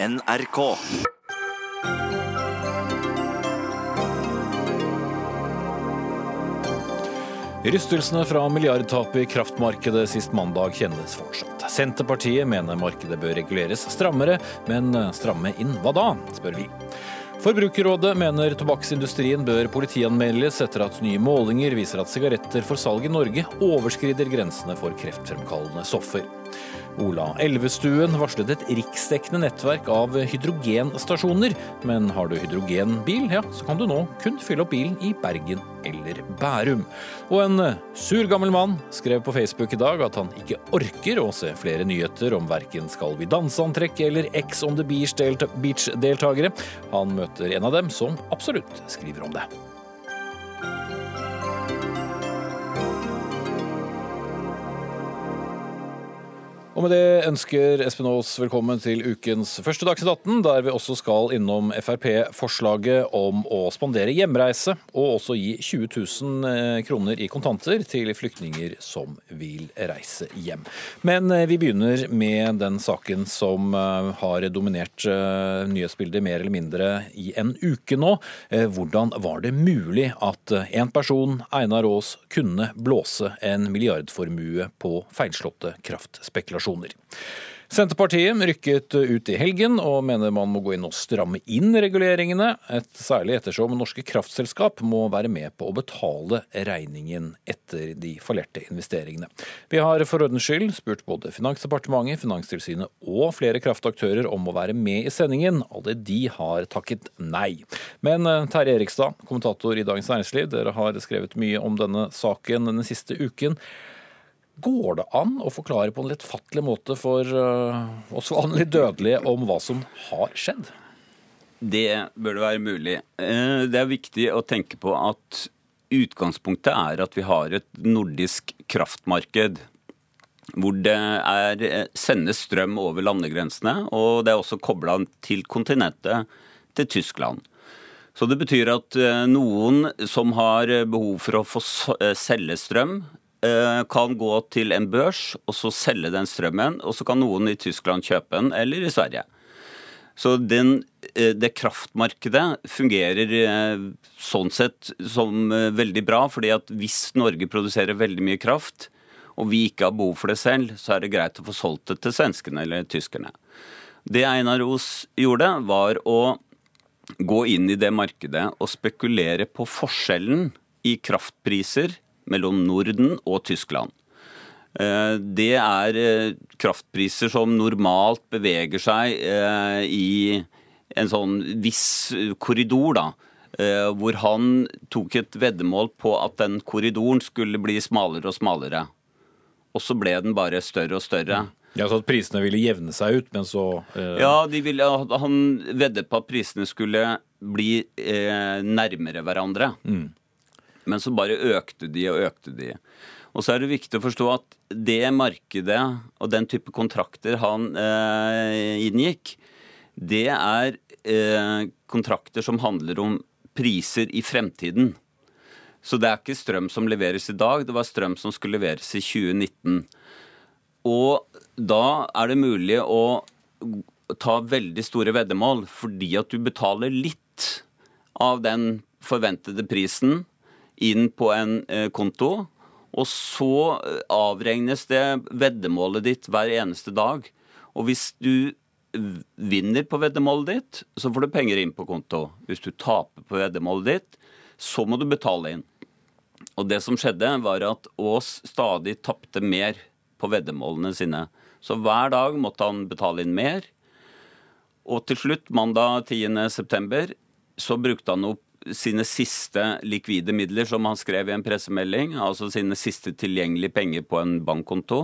NRK. Rystelsene fra milliardtapet i kraftmarkedet sist mandag kjennes fortsatt. Senterpartiet mener markedet bør reguleres strammere, men stramme inn hva da, spør vi. Forbrukerrådet mener tobakksindustrien bør politianmeldes etter at nye målinger viser at sigaretter for salg i Norge overskrider grensene for kreftfremkallende stoffer. Ola Elvestuen varslet et riksdekkende nettverk av hydrogenstasjoner. Men har du hydrogenbil, ja, så kan du nå kun fylle opp bilen i Bergen eller Bærum. Og en sur gammel mann skrev på Facebook i dag at han ikke orker å se flere nyheter om verken Skal vi danse-antrekk eller Ex on the Beach-deltakere. Han møter en av dem som absolutt skriver om det. Og med det ønsker Espen Aas velkommen til ukens første Dagsnytt 18, der vi også skal innom Frp-forslaget om å spandere hjemreise, og også gi 20 000 eh, kroner i kontanter til flyktninger som vil reise hjem. Men eh, vi begynner med den saken som eh, har dominert nyhetsbildet mer eller mindre i en uke nå. Hvordan var det mulig at en person, Einar Aas, kunne blåse en milliardformue på feilslåtte kraftspekulasjoner? Operasjoner. Senterpartiet rykket ut i helgen og mener man må gå inn og stramme inn reguleringene, et særlig ettersom norske kraftselskap må være med på å betale regningen etter de fallerte investeringene. Vi har for ordens skyld spurt både Finansdepartementet, Finanstilsynet og flere kraftaktører om å være med i sendingen. Alle de har takket nei. Men eh, Terje Erikstad, kommentator i Dagens Næringsliv, dere har skrevet mye om denne saken den siste uken. Går det an å forklare på en lettfattelig måte for uh, oss vanlig dødelige om hva som har skjedd? Det bør det være mulig. Eh, det er viktig å tenke på at utgangspunktet er at vi har et nordisk kraftmarked. Hvor det er, eh, sendes strøm over landegrensene, og det er også kobla til kontinentet, til Tyskland. Så det betyr at noen som har behov for å få selge strøm, Eh, kan gå til en børs og så selge den strømmen, og så kan noen i Tyskland kjøpe den, eller i Sverige. Så den, eh, det kraftmarkedet fungerer eh, sånn sett som veldig bra, fordi at hvis Norge produserer veldig mye kraft, og vi ikke har behov for det selv, så er det greit å få solgt det til svenskene eller tyskerne. Det Einar Os gjorde, var å gå inn i det markedet og spekulere på forskjellen i kraftpriser mellom Norden og Tyskland. Eh, det er eh, kraftpriser som normalt beveger seg eh, i en sånn viss korridor, da. Hvor han tok et veddemål på at den korridoren skulle bli smalere og smalere. Og så ble den bare større og større. Ja, Så at prisene ville jevne seg ut, men så eh... Ja, ville, han veddet på at prisene skulle bli eh, nærmere hverandre. Mm. Men så bare økte de og økte de. Og så er det viktig å forstå at det markedet og den type kontrakter han eh, inngikk, det er eh, kontrakter som handler om priser i fremtiden. Så det er ikke strøm som leveres i dag, det var strøm som skulle leveres i 2019. Og da er det mulig å ta veldig store veddemål fordi at du betaler litt av den forventede prisen inn på en eh, konto. Og så eh, avregnes det veddemålet ditt hver eneste dag. Og hvis du vinner på veddemålet ditt, så får du penger inn på konto. Hvis du taper på veddemålet ditt, så må du betale inn. Og det som skjedde, var at Aas stadig tapte mer på veddemålene sine. Så hver dag måtte han betale inn mer. Og til slutt, mandag 10.9, så brukte han opp sine siste likvide midler, som han skrev i en pressemelding, altså sine siste tilgjengelige penger på en bankkonto.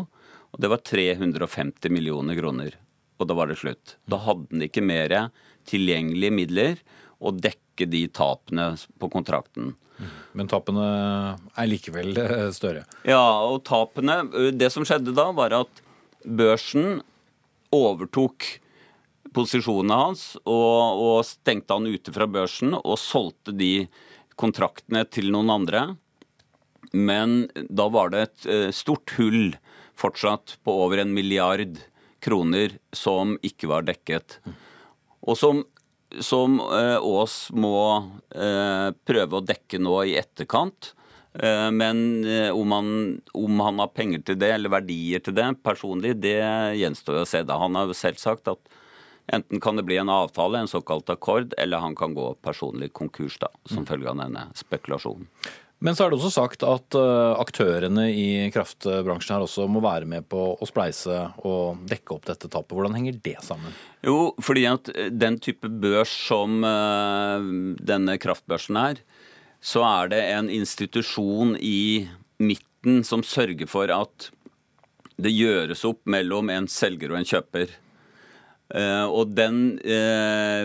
Og det var 350 millioner kroner. Og da var det slutt. Da hadde han ikke mer tilgjengelige midler å dekke de tapene på kontrakten. Men tapene er likevel eh, større? Ja, og tapene Det som skjedde da, var at børsen overtok posisjonene hans og, og stengte han ute fra børsen og solgte de kontraktene til noen andre. Men da var det et eh, stort hull fortsatt på over en milliard kroner som ikke var dekket. og som, som Aas må prøve å dekke nå i etterkant. Men om han, om han, har penger til det, eller verdier til det personlig, det gjenstår å se. Han har jo selv sagt at enten kan det bli en avtale, en såkalt akkord, eller han kan gå personlig konkurs da, som mm. følge av denne spekulasjonen. Men så er det også sagt at uh, aktørene i kraftbransjen her også må være med på å spleise og dekke opp dette tapet. Hvordan henger det sammen? Jo, fordi at eh, den type børs som uh, denne kraftbørsen er, så er det en institusjon i midten som sørger for at det gjøres opp mellom en selger og en kjøper. Uh, og den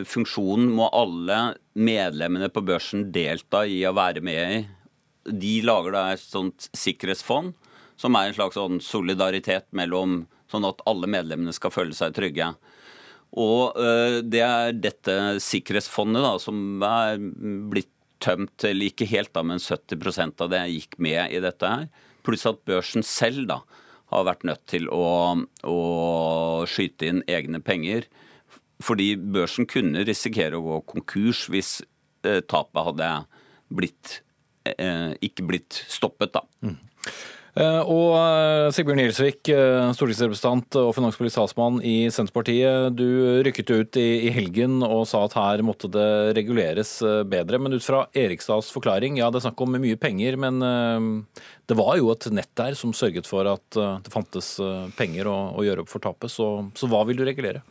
funksjonen må alle medlemmene på børsen delta i å være med i de lager da et sånt sikkerhetsfond, som er en slags sånn solidaritet mellom Sånn at alle medlemmene skal føle seg trygge. Og uh, det er dette sikkerhetsfondet da, som er blitt tømt, eller ikke helt, da, men 70% av det gikk med i dette her. Pluss at børsen selv da har vært nødt til å, å skyte inn egne penger. Fordi børsen kunne risikere å gå konkurs hvis uh, tapet hadde blitt Eh, ikke blitt stoppet, da. Mm. Eh, og eh, Sigbjørn Gjelsvik, stortingsrepresentant og finanspolitisk talsmann i Senterpartiet. Du rykket ut i, helgen og sa at her måtte det reguleres bedre. Men ut fra Erikstads forklaring, ja det er snakk om mye penger, men det var jo et nett der som sørget for at det fantes penger å, å gjøre opp for tapet. Så, så hva vil du regulere?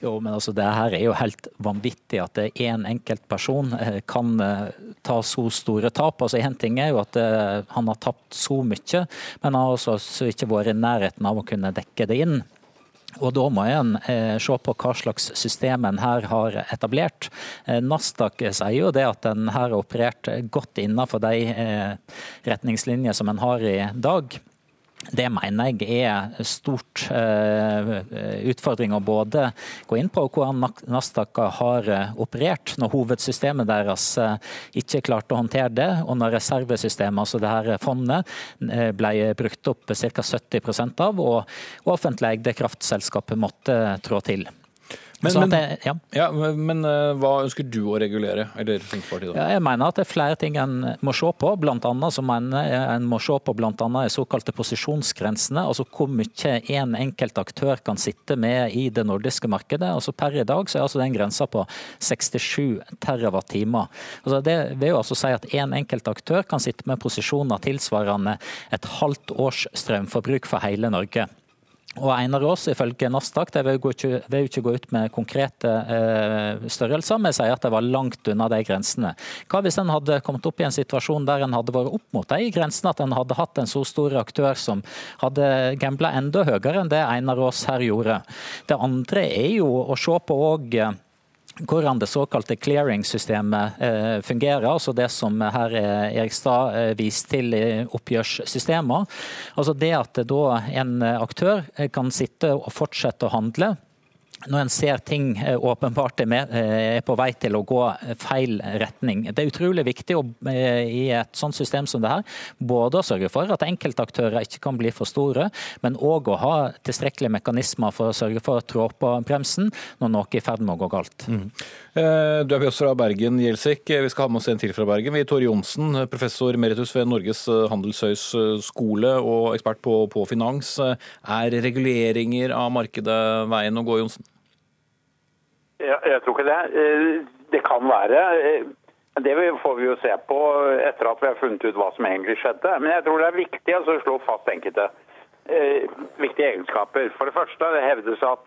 Jo, men altså det her er jo helt vanvittig at én enkelt person eh, kan eh, ta så store tap. Altså Én ting er jo at eh, han har tapt så mye, men han har også ikke vært i nærheten av å kunne dekke det inn. Og Da må en eh, se på hva slags system en her har etablert. Eh, Nasdaq sier jo det at en her har operert godt innenfor de eh, retningslinjer som en har i dag. Det mener jeg er stort uh, utfordring å både gå inn på hvordan Nasdaq har eh, operert når hovedsystemet deres uh, ikke klarte å håndtere det, og når reservesystemet, altså det her fondet, ble brukt opp ca. 70 av, og offentlig eide kraftselskapet måtte trå til. Men, men, det, ja. Ja, men, uh, hva ønsker du å regulere? eller Senterpartiet ja, Jeg mener at det er flere ting en må se på. Blant annet så mener jeg en må se på blant annet såkalte posisjonsgrensene. altså Hvor mye en enkelt aktør kan sitte med i det nordiske markedet. altså Per i dag så er altså den grensa på 67 TWh. Altså det vil jo altså si at en enkelt aktør kan sitte med posisjoner tilsvarende et halvt års strømforbruk for hele Norge. Og Einar Aas, ifølge Nasdaq, det vil jo ikke, ikke gå ut med konkrete eh, størrelser, men sier at det var langt unna de grensene. Hva hvis en hadde kommet opp i en situasjon der en hadde vært opp mot de grensene, at en hadde hatt en så stor aktør som hadde gambla enda høyere enn det Einar Aas her gjorde? Det andre er jo å se på òg hvordan det såkalte clearing-systemet eh, fungerer, altså det som her Erikstad eh, viste til i oppgjørssystemet. Altså det at da en aktør kan sitte og fortsette å handle når en ser ting eh, åpenbart eh, er, på vei til å gå feil retning. Det er utrolig viktig å, eh, i et sånt system som det her, både å sørge for at enkeltaktører ikke kan bli for store, men òg å ha tilstrekkelige mekanismer for å sørge for å trå på bremsen når noe er i ferd med å gå galt. Mm. Du er også fra Bergen, Gjelsik. Vi skal ha med oss en til fra Bergen. Vi er Tore Johnsen, professor meritus ved Norges handelshøyskole og ekspert på, på finans. Er reguleringer av markedet veien å gå, Johnsen? Jeg, jeg tror ikke det. Eh, det kan være. Eh, det får vi jo se på etter at vi har funnet ut hva som egentlig skjedde. Men jeg tror det er viktig altså, å slå fast enkelte eh, viktige egenskaper. For det første det hevdes at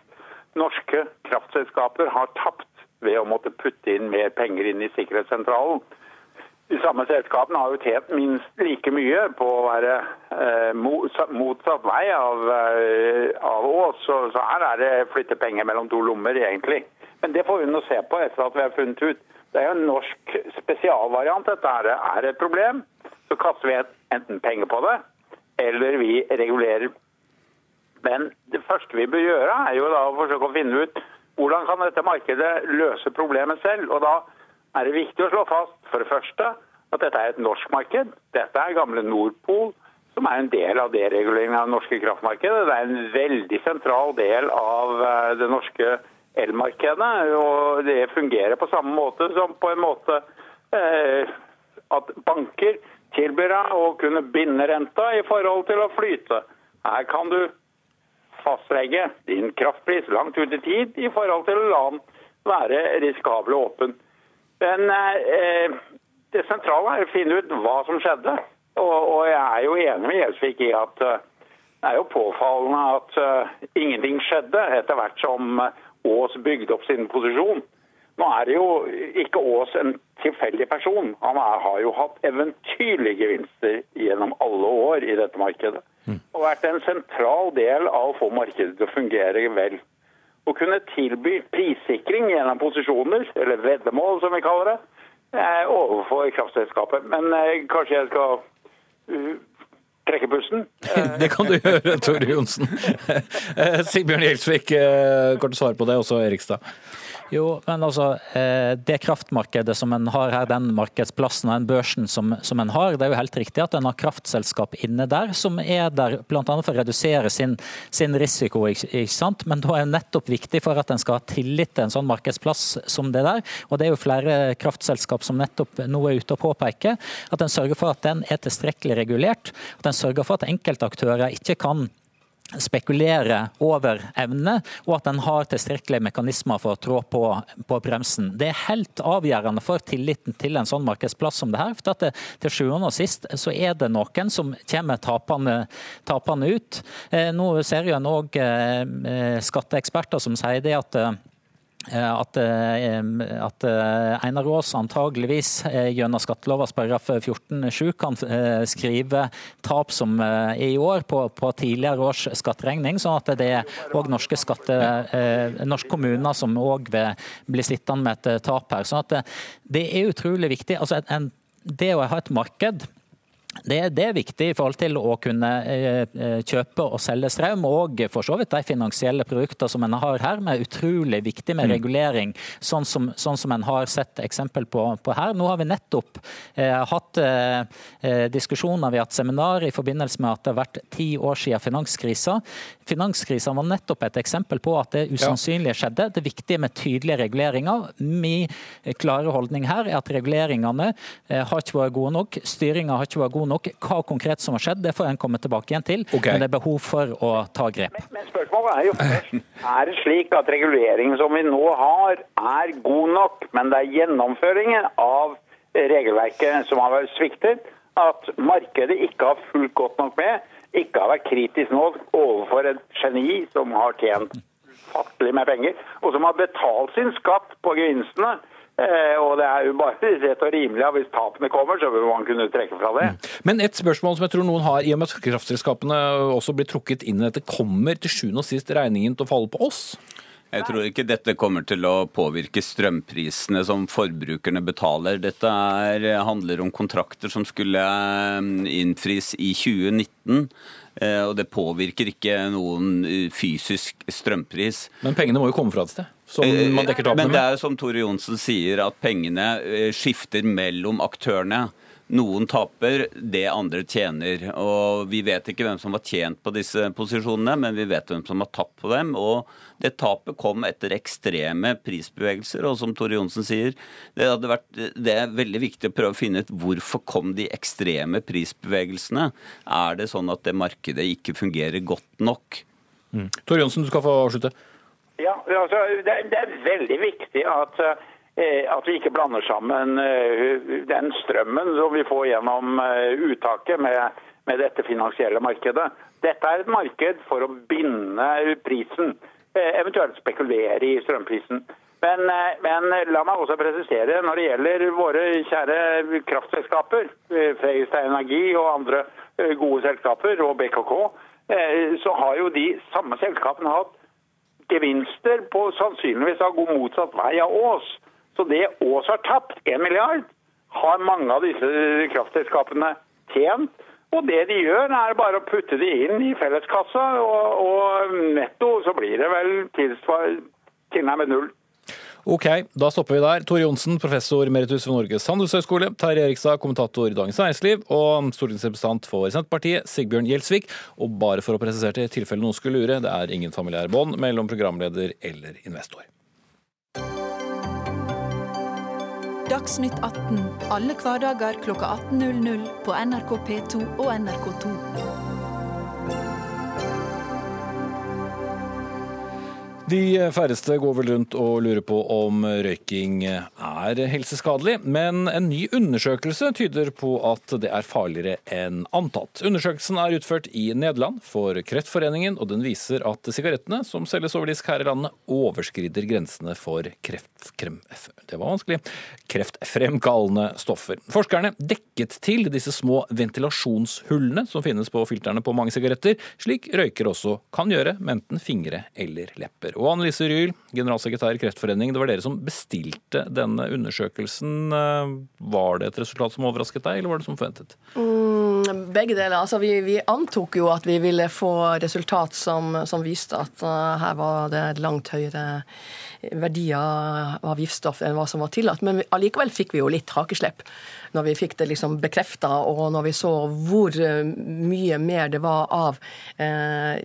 norske kraftselskaper har tapt ved å måtte putte inn mer penger inn i sikkerhetssentralen. De samme selskapene har jo tjent minst like mye på å være eh, motsatt vei av, eh, av Ås. Så, så her er det flytte penger mellom to lommer, egentlig. Men det får vi nå se på etter at vi har funnet ut. Det er jo en norsk spesialvariant. Dette er et problem. Så kaster vi enten penger på det, eller vi regulerer. Men det første vi bør gjøre, er jo da å forsøke å finne ut hvordan kan dette markedet løse problemet selv. Og da er det viktig å slå fast for det første at dette er et norsk marked. Dette er gamle Nordpol, som er en del av dereguleringen av det norske kraftmarkedet. Det er en veldig sentral del av eh, det norske elmarkedet. Og det fungerer på samme måte som på en måte eh, at banker tilbyr deg å kunne binde renta i forhold til å flyte. Her kan du fastlegge din kraftpris langt ut i tid i forhold til å la den være risikabel og åpen. Men eh, det sentrale er å finne ut hva som skjedde. Og, og jeg er jo enig med Gjelsvik i at uh, det er jo påfallende at uh, ingenting skjedde etter hvert som uh, Aas bygde opp sin posisjon. Nå er det jo ikke Aas en tilfeldig person. Han er, har jo hatt eventyrlige gevinster gjennom alle år i dette markedet. Og vært en sentral del av å få markedet til å fungere vel. Å kunne tilby prissikring gjennom posisjoner, eller veddemål som vi kaller det, overfor kraftselskapet. Men kanskje jeg skal trekke pusten. det kan du gjøre, Tore Johnsen. Sigbjørn Gjelsvik, kort svar på det, også Erikstad. Jo, men altså, eh, Det kraftmarkedet som en har her, den markedsplassen og den børsen som, som en har, det er jo helt riktig at en har kraftselskap inne der, som er der bl.a. for å redusere sin, sin risiko. ikke sant? Men da er det nettopp viktig for at en skal ha tillit til en sånn markedsplass som det der. Og det er jo flere kraftselskap som nettopp nå er ute og påpeker at en sørger for at den er tilstrekkelig regulert. At en sørger for at enkeltaktører ikke kan spekulere over evne, og at en har tilstrekkelige mekanismer for å trå på, på, bremsen. Det er helt avgjørende for tilliten til en sånn markedsplass som det her. for det, Til sjuende og sist så er det noen som kommer tapende, tapende ut. Eh, nå ser jo en òg eh, skatteeksperter som sier det at eh, Eh, at, eh, at, eh, Einar Aas antageligvis gjennom skattelovas paragraf 14-7 kan skrive tap som i år på, på tidligere års skatteregning, sånn at det er òg norske, skatte, norske kommuner som òg blir bli sittende med et tap her. Sånn at det er utrolig viktig. Altså en, det å ha et marked det, det, er viktig i forhold til å kunne eh, eh, kjøpe og selge strøm, og for så vidt de finansielle produktene som en har her, med utrolig viktig med mm. regulering, sånn som, sånn som en har sett eksempel på, på, her. Nå har vi nettopp eh, hatt eh, eh, diskusjoner, vi har hatt seminar i forbindelse med at det har vært ti år siden finanskrisa. Finanskrisa var nettopp et eksempel på at det usannsynlige skjedde. Det viktige med tydelige reguleringer. Min klare holdning her er at reguleringene eh, har ikke vært gode nok. Styringa har ikke vært god god nok. Hva konkret som har skjedd, det får en komme tilbake igjen til. Okay. Men det er behov for å ta grep. Men, men spørsmålet er jo er det slik at reguleringen som vi nå har, er god nok, men det er gjennomføringen av regelverket som har vært sviktet? At markedet ikke har fulgt godt nok med, ikke har vært kritisk nå overfor et geni som har tjent fattelig med penger, og som har betalt sin skatt på gevinstene Eh, og det er jo bare rett og rimelig at hvis tapene kommer, så vil man kunne trekke fra det. Mm. Men et spørsmål som jeg tror noen har, i og med at kraftselskapene også blir trukket inn i dette, kommer til sjuende og sist regningen til å falle på oss? Jeg tror ikke dette kommer til å påvirke strømprisene som forbrukerne betaler. Dette er, handler om kontrakter som skulle eh, innfris i 2019. Eh, og det påvirker ikke noen fysisk strømpris. Men pengene må jo komme fra et sted? eh? Men det er som Tore Johnsen sier, at pengene eh, skifter mellom aktørene. Noen taper, det andre tjener. Og Vi vet ikke hvem som har tjent på disse posisjonene, men vi vet hvem som har tapt på dem. og Det tapet kom etter ekstreme prisbevegelser. Og som Tore Johnsen sier, det, vært, det er veldig viktig å prøve å finne ut hvorfor kom de ekstreme prisbevegelsene. Er det sånn at det markedet ikke fungerer godt nok? Mm. Tore Johnsen, du skal få avslutte. Ja, altså, det, det er veldig viktig at, eh, at vi ikke blander sammen eh, den strømmen som vi får gjennom eh, uttaket med, med dette finansielle markedet. Dette er et marked for å binde prisen, eventuelt spekulere i strømprisen. Men, men, la meg også presisere når det gjelder våre kjære kraftselskaper, Freistad Energi og andre gode selskaper, og BKK, så har jo de samme selskapene hatt gevinster på sannsynligvis av god motsatt vei av Ås. Så det Ås har tapt, 1 milliard, har mange av disse kraftselskapene tjent. Og det de gjør, er bare å putte det inn i felleskassa, og, og netto så blir det vel tilnærmet null. Ok, da stopper vi der. Tor Johnsen, professor meritus ved Norges handelshøyskole. Terje Erikstad, kommentator i Dagens Næringsliv. Og stortingsrepresentant for Senterpartiet, Sigbjørn Gjelsvik. Og bare for å presisere til tilfelle noen skulle lure, det er ingen familiær bånd mellom programleder eller investor. Dagsnytt 18 alle hverdager kl 18.00 på NRK P2 og NRK2. De færreste går vel rundt og lurer på om røyking er helseskadelig, men en ny undersøkelse tyder på at det er farligere enn antatt. Undersøkelsen er utført i Nederland for Kreftforeningen, og den viser at sigarettene som selges over disk her i landet, overskrider grensene for kreftkrem... Det var vanskelig. kreftfremkallende stoffer. Forskerne dekket til disse små ventilasjonshullene som finnes på filterne på mange sigaretter, slik røykere også kan gjøre med enten fingre eller lepper. Og Annelise Ryhl, generalsekretær i Kreftforeningen, det var dere som bestilte denne undersøkelsen. Var det et resultat som overrasket deg, eller var det som forventet? Mm, begge deler. Altså, vi, vi, antok jo at vi ville få resultat som, som viste at uh, her var det langt høyere verdier av giftstoff enn hva som var tillatt. Men allikevel fikk vi jo litt hakeslepp når vi fikk det liksom bekrefta, og når vi så hvor mye mer det var av eh,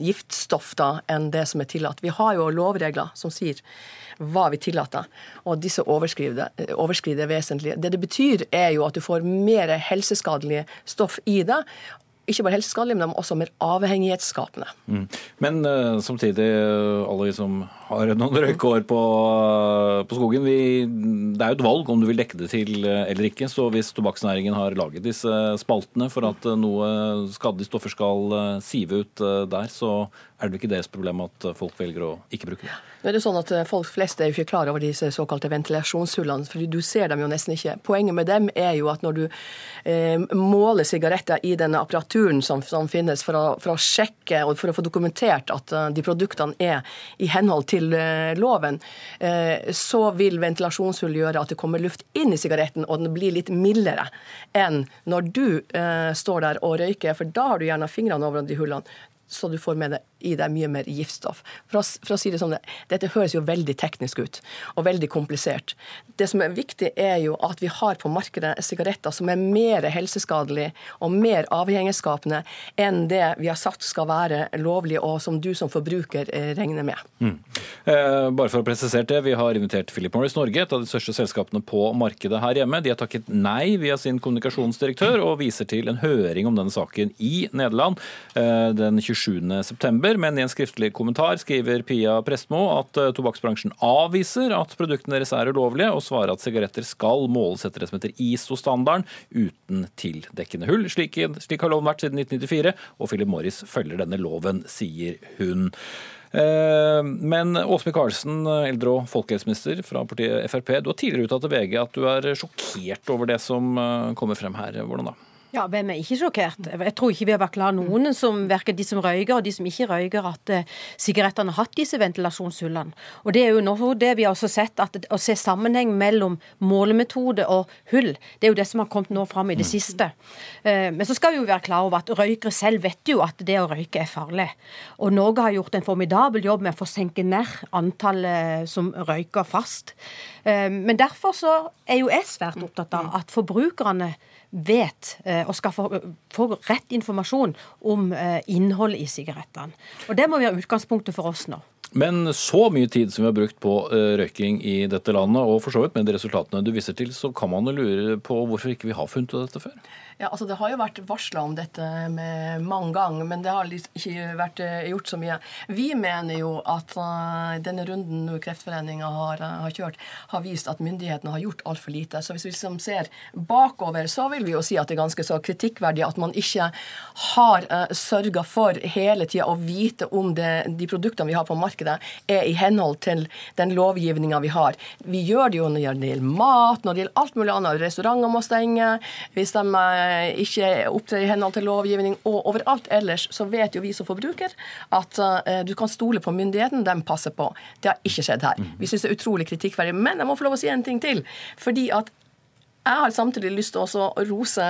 giftstoff da enn det som er tillatt. Vi har jo lovregler som sier hva vi tillater, og disse overskrider, overskrider vesentlig. Det det betyr, er jo at du får mer helseskadelige stoff i det, ikke bare helseskadelige, men også mer avhengighetsskapende. Mm. Men uh, samtidig, alle vi som har noen røykår på, på skogen, vi, det er jo et valg om du vil dekke det til eller ikke. Så hvis tobakksnæringen har laget disse spaltene for at noe skadelige stoffer skal sive ut der, så er det ikke deres problem at folk velger å ikke bruke det? Nå er det sånn at Folk flest er jo ikke klar over disse såkalte ventilasjonshullene, for du ser dem jo nesten ikke. Poenget med dem er jo at når du eh, måler sigaretter i denne apparaturen som, som finnes for å, for å, sjekke og for å få dokumentert at uh, de produktene er i henhold til uh, loven, uh, så vil ventilasjonshull gjøre at det kommer luft inn i sigaretten, og den blir litt mildere enn når du står der og røyker, for da har du gjerne fingrene over de hullene så du får med deg i deg mye mer giftstoff. For å, for å, si det sånn, Dette høres jo veldig teknisk ut og veldig komplisert. Det som er viktig, er jo at vi har på markedet sigaretter som er mer helseskadelige og mer avhengighetsskapende enn det vi har sagt skal være lovlig, og som du som forbruker eh, regner med. Mm. Eh, bare for å presisere det, Vi har invitert Philip Morris Norge, et av de største selskapene på markedet her hjemme. De har takket nei via sin kommunikasjonsdirektør og viser til en høring om denne saken i Nederland eh, den 27.9. Men i en skriftlig kommentar skriver Pia Prestmo at eh, tobakksbransjen avviser at produktene deres er ulovlige, og svarer at sigaretter skal måles etter det som heter ISO-standarden, uten tildekkende hull. Slik, slik har loven vært siden 1994, og Philip Morris følger denne loven, sier hun. Eh, men Åse Michaelsen, eldre- og folkehelseminister fra partiet Frp, du har tidligere uttalt til VG at du er sjokkert over det som eh, kommer frem her. Hvordan da? Ja, hvem er ikke sjokkert? Jeg tror ikke vi har vært klar noen, som verken de som røyker og de som ikke røyker, at uh, sigarettene har hatt disse ventilasjonshullene. Og det er jo noe det vi har også sett, at å se sammenheng mellom målemetode og hull, det er jo det som har kommet nå fram i det siste. Uh, men så skal vi jo være klar over at røykere selv vet jo at det å røyke er farlig. Og Norge har gjort en formidabel jobb med å få senke ned antallet som røyker fast. Uh, men derfor så er jo jeg svært opptatt av at forbrukerne vet og skal få, få rett informasjon om eh, innholdet i sigarettene. Og Det må være utgangspunktet for oss nå. Men så mye tid som vi har brukt på eh, røyking i dette landet, og for så vidt med de resultatene du viser til, så kan man jo lure på hvorfor ikke vi har funnet ut av dette før? Ja, altså Det har jo vært varsla om dette mange ganger, men det har ikke vært eh, gjort så mye. Vi mener jo at uh, denne runden Kreftforeninga har, uh, har, kjørt, har vist at myndighetene har gjort altfor lite. Så hvis vi liksom ser bakover, så vil vi jo si at det er ganske så kritikkverdig at man ikke har uh, sørga for hele tida å vite om det, de produktene vi har på markedet, er i henhold til den lovgivninga vi har. Vi gjør det jo når det gjelder mat, når det gjelder alt mulig annet. Restauranter må stenge. hvis de Eh, ikke opptrer i henhold til lovgivning. Og overalt ellers så vet jo vi som forbruker at uh, du kan stole på myndigheten, de passer på. Det har ikke skjedd her. Vi syns det er utrolig kritikkverdig. Men jeg må få lov å si en ting til. fordi at jeg har samtidig lyst til å rose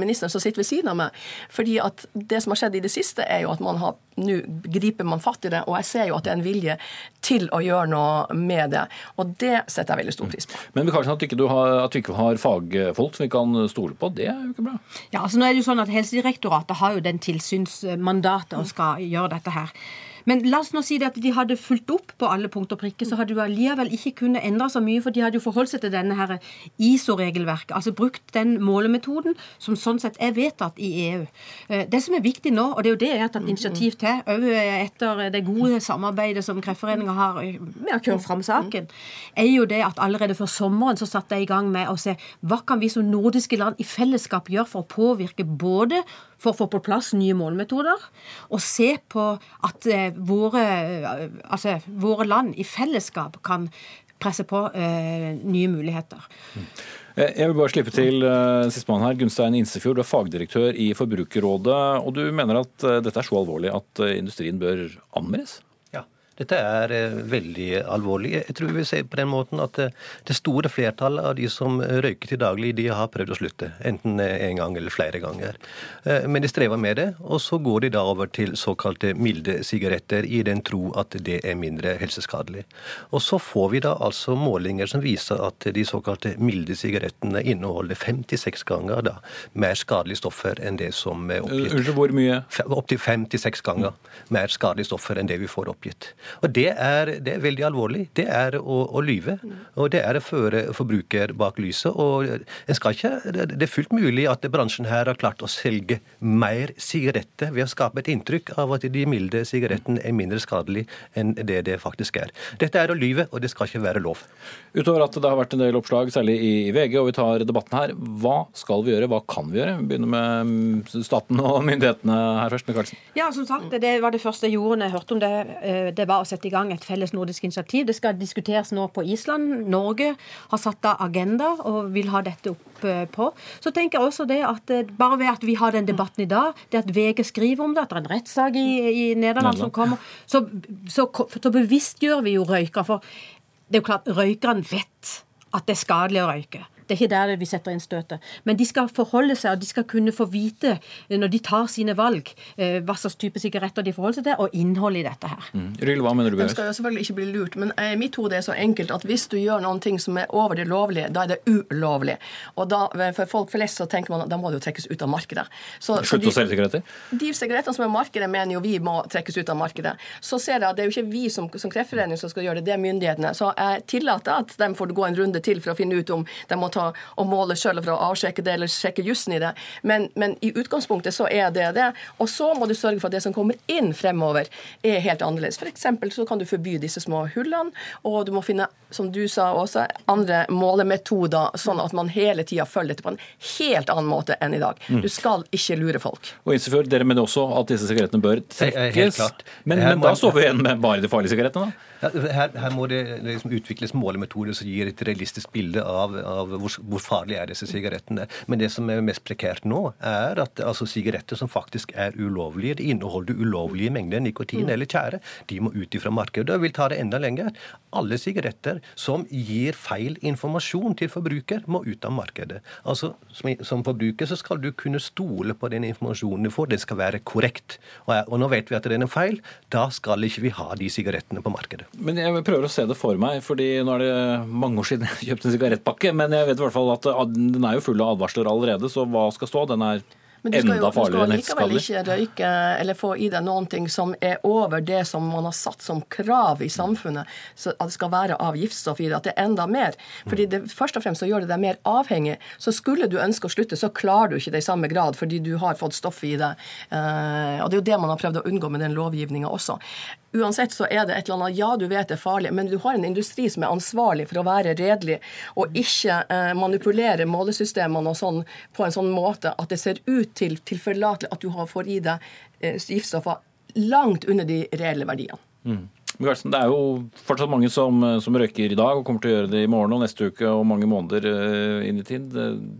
ministeren som sitter ved siden av meg. fordi at det som har skjedd i det siste, er jo at man har nå griper man fatt i det. Og jeg ser jo at det er en vilje til å gjøre noe med det. Og det setter jeg veldig stor pris på. Men kanskje at, du har, at du ikke har fagfolk som vi kan stole på, det er jo ikke bra? Ja, altså nå er det jo sånn at Helsedirektoratet har jo den tilsynsmandatet og skal gjøre dette her. Men la oss nå si det at de hadde fulgt opp på alle punkt og prikker, så hadde du allikevel ikke kunnet endre så mye, for de hadde jo forholdt seg til denne her ISO-regelverket. Altså brukt den målemetoden som sånn sett er vedtatt i EU. Eh, det som er viktig nå, og det er jo det jeg har tatt initiativ til, òg etter det gode samarbeidet som Kreftforeninga har med å kjøre fram saken, er jo det at allerede før sommeren så satte jeg i gang med å se hva kan vi som nordiske land i fellesskap gjøre for å påvirke både for å få på plass nye målemetoder, og se på at eh, våre, eh, altså, våre land i fellesskap kan presse på eh, nye muligheter. Mm. Eh, jeg vil bare slippe til eh, sistemann her. Gunstein Insefjord, du er fagdirektør i Forbrukerrådet. og Du mener at eh, dette er så alvorlig at uh, industrien bør anmeldes? Dette er eh, veldig alvorlig. Jeg tror vi ser på den måten at eh, det store flertallet av de som røyker til daglig, de har prøvd å slutte. Enten en gang eller flere ganger. Eh, men de strever med det, og så går de da over til såkalte milde sigaretter i den tro at det er mindre helseskadelig. Og så får vi da altså målinger som viser at de såkalte milde sigarettene inneholder 56 ganger da mer skadelige stoffer enn det som er oppgitt. Unnskyld, hvor mye? Opptil 56 ganger mer skadelige stoffer enn det vi får oppgitt. Og det er, det er veldig alvorlig. Det er å, å, lyve. Og det er å føre forbruker bak lyset. Og en skal ikke, det er fullt mulig at bransjen her har klart å selge mer sigaretter ved å skape et inntrykk av at de milde sigarettene er mindre skadelige enn det det faktisk er. Dette er å lyve, og det skal ikke være lov. Utover at det har vært en del oppslag, særlig i VG, og vi tar debatten her. Hva skal vi gjøre, hva kan vi gjøre? Vi begynner med mm, staten og myndighetene her først. Michaelsen. Ja, som sagt, det var det første jeg gjorde når jeg hørte om det. Eh, det var å sette i gang et felles nordisk initiativ. Det skal diskuteres nå på Island. Norge har satt av agenda og vil ha dette opp eh, på. Så tenker jeg også det at eh, bare ved at vi har den debatten i dag, det at VG skriver om det, at det er en rettssak i, i Nederland som kommer, så, så, så bevisstgjør vi jo røykere. For det er jo klart, røykerne vet at det er skadelig å røyke. Det er ikke der vi setter inn støtet. Men de skal forholde seg, og de skal kunne få vite eh, når de tar sine valg, eh, hva slags type sigaretter de forholder seg til, og innholdet i dette her. Mm. Ryl, hva mener du? De skal jo selvfølgelig ikke bli lurt, men i mitt hode er så enkelt at hvis du gjør noen ting som er over det lovlige, da er det ulovlig. Og da, for folk flest så tenker man at da må det jo trekkes ut av markedet. Slutt å selge sigaretter? De sigarettene som er i markedet, mener jo vi må trekkes ut av markedet. Så ser jeg at det er jo ikke vi som, som Kreftforening som skal gjøre det, det er myndighetene. Så jeg tillater at de får gå en runde til for å finne ut om de må ta ta og måle sjøl for å avsjekke det eller sjekke jussen i det. Men, men, i utgangspunktet så er det det. Og så må du sørge for at det som kommer inn fremover, er helt annerledes. F.eks. så kan du forby disse små hullene, og du må finne, som du sa også, andre målemetoder, sånn at man hele tida følger dette på en helt annen måte enn i dag. Mm. Du skal ikke lure folk. Og Insefjord, Dere mener også at disse sigarettene bør trekkes. Men, men da står vi igjen med bare de farlige sigarettene? da? Her, her, må det liksom utvikles målemetoder som gir et realistisk bilde av, av hvor, hvor farlige er disse sigarettene. Men det som er mest prekært nå, er at altså, sigaretter som faktisk er ulovlige, de inneholder ulovlige mengder nikotin mm. eller tjære, de må ut ifra markedet. Og vil ta det enda lenger. Alle sigaretter som gir feil informasjon til forbruker, må ut av markedet. Altså, som, som forbruker så skal du kunne stole på den informasjonen du får. Den skal være korrekt. Og, og nå vet vi at den er feil. Da skal ikke vi ha de sigarettene på markedet. Men jeg prøver å se det for meg, fordi nå er det mange år siden jeg kjøpte en sigarettpakke. Men jeg vet i hvert fall at den er jo full av advarsler allerede, så hva skal stå? Den er men du skal jo, du skal likevel ikke røyke eller få i deg noen ting som er over det som man har satt som krav i samfunnet. Så at det skal være av giftstoff i det. At det er enda mer. Fordi det, Først og fremst så gjør det deg mer avhengig. Så skulle du ønske å slutte, så klarer du ikke det i samme grad fordi du har fått stoff i det. Uh, og det er jo det man har prøvd å unngå med den lovgivninga også. Uansett så er det et eller annet Ja, du vet det er farlig, men du har en industri som er ansvarlig for å være redelig og ikke eh, manipulere målesystemene og sånn på en sånn måte at det ser ut til tilforlatelig at du får i deg eh, giftstoffer langt under de reelle verdiene. Mm. Det er jo fortsatt mange som, som, røyker i dag og kommer til å gjøre det i morgen og neste uke og mange måneder uh, inn i tid.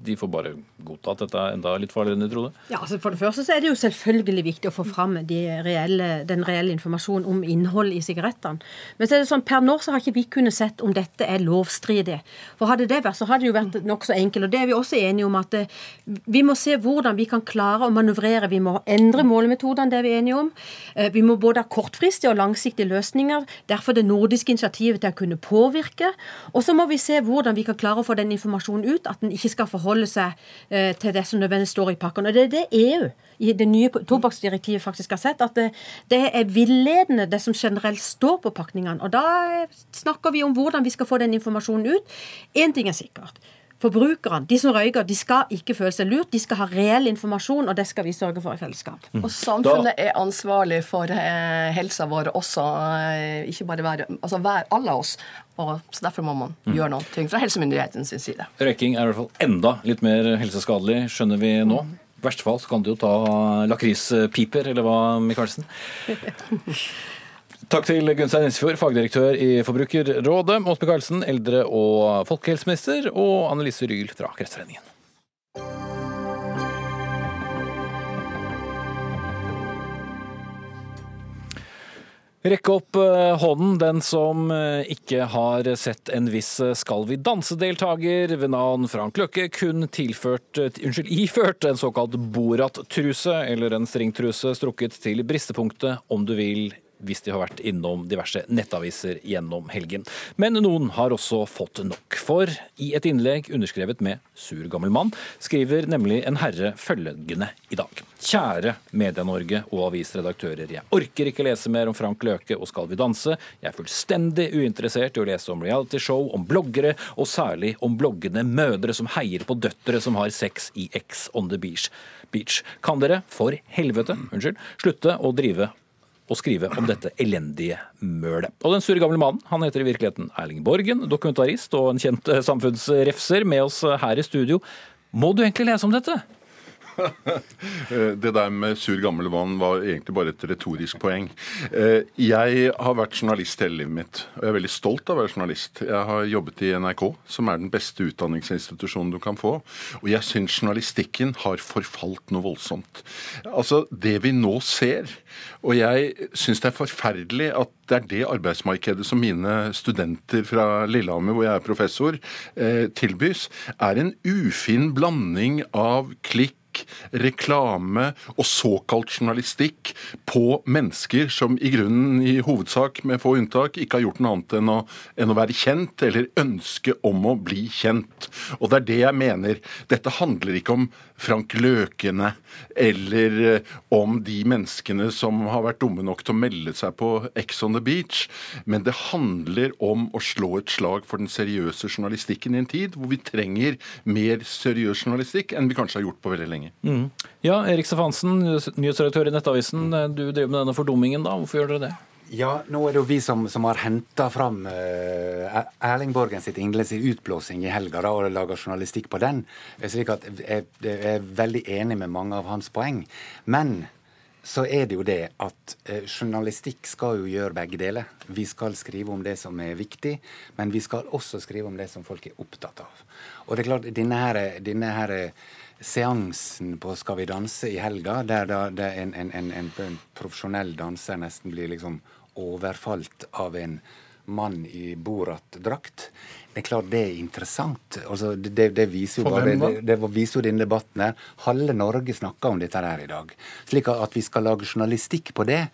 De får bare godta at dette er enda litt farligere enn de trodde? Ja, altså For det første så er det jo selvfølgelig viktig å få fram de reelle, den reelle informasjonen om innhold i sigarettene. Men så er det sånn, per nå så har ikke vi kunnet sett om dette er lovstridig. For hadde det vært, så hadde det jo vært nokså enkelt. Og det er vi også enige om at eh, vi må se hvordan vi kan klare å manøvrere. Vi må endre målemetodene, det er vi enige om. Eh, vi må både ha kortfristige og langsiktige løsninger løsninger. Derfor det nordiske initiativet til å kunne påvirke. Og så må vi se hvordan vi kan klare å få den informasjonen ut, at den ikke skal forholde seg eh, til det som nødvendigvis står i pakken. Og det er det EU i det nye tobakksdirektivet faktisk har sett, at det, det er villedende det som generelt står på pakningene. Og da snakker vi om hvordan vi skal få den informasjonen ut. Én ting er sikkert. Forbrukerne, de som røyker, de skal ikke føle seg lurt. De skal ha reell informasjon, og det skal vi sørge for i fellesskap. Mm. Og samfunnet er ansvarlig for eh, helsa vår også, eh, ikke bare hver, altså hver alle oss. Og så Derfor må man mm. gjøre noe fra helsemyndighetens side. Røyking er i hvert fall enda litt mer helseskadelig, skjønner vi nå. Mm. I verste fall så kan du jo ta lakrispiper, eller hva, Michaelsen? Takk til Gunstein Isfjord, fagdirektør i Forbrukerrådet, Ås Michaelsen, eldre- og folkehelseminister, og Annelise Ryl fra Kreftforeningen. Rekk opp eh, hånden, den som eh, ikke har sett en viss eh, Skal vi danse-deltaker ved navn Frank Løkke kun tilført, unnskyld, iført en såkalt Borat-truse, eller en stringtruse strukket til bristepunktet, om du vil, hvis de har vært innom diverse nettaviser gjennom helgen. Men noen har også fått nok. For i et innlegg underskrevet med sur gammel mann, skriver nemlig en herre følgende i dag. Kjære Media-Norge og avisredaktører. Jeg orker ikke lese mer om Frank Løke og Skal vi danse. Jeg er fullstendig uinteressert i å lese om realityshow, om bloggere, og særlig om bloggende mødre som heier på døtre som har sex i X on the beach. beach. Kan dere, for helvete, unnskyld, slutte å drive å skrive om dette elendige mølet. Og den sure gamle mannen han heter i virkeligheten Erling Borgen, dokumentarist og en kjent samfunnsrefser, med oss her i studio. Må du egentlig lese om dette? Det der med sur gammel vann var egentlig bare et retorisk poeng. Eh, jeg har vært journalist hele livet mitt, og jeg er veldig stolt av å være journalist. Jeg har jobbet i NRK, som er den beste utdanningsinstitusjonen du kan få. Og jeg syns journalistikken har forfalt noe voldsomt. Altså, det vi nå ser, og jeg syns det er forferdelig at det er det arbeidsmarkedet som mine studenter fra Lillehammer, hvor jeg er professor, eh, tilbys, er en ufin blanding av klikk reklame og såkalt journalistikk på mennesker som i grunnen, i hovedsak med få unntak, ikke har gjort noe annet enn å, enn å være kjent, eller ønske om å bli kjent. Og det er det jeg mener. Dette handler ikke om Frank Løkene eller eh, om de menneskene som har vært dumme nok til å melde seg på Ex on the Beach, men det handler om å slå et slag for den seriøse journalistikken i en tid hvor vi trenger mer seriøs journalistikk enn vi kanskje har gjort på veldig lenge. Mm. Ja, Erik Stefansen, nyhetsredaktør i Nettavisen. Du driver med denne fordummingen, da. Hvorfor gjør dere det? Ja, nå er det jo vi som, som har henta fram uh, Erling Borgen sitt innlegg sin utblåsing i helga da, og laga journalistikk på den. slik at jeg, jeg, er veldig enig med mange av hans poeng. Men så er det jo det at uh, journalistikk skal jo gjøre begge deler. Vi skal skrive om det som er viktig, men vi skal også skrive om det som folk er opptatt av. Og det er klart, denne her, denne her seansen på Skal vi danse i helga, der, da, en, en, en, en, profesjonell danser nesten blir liksom overfalt av en mann i Borat-drakt. Det er klart det er interessant. Altså, det, det, viser jo bare, det, det, viser jo denne debatten her. Halve Norge snakker om dette her i dag. Slik at vi skal lage journalistikk på det,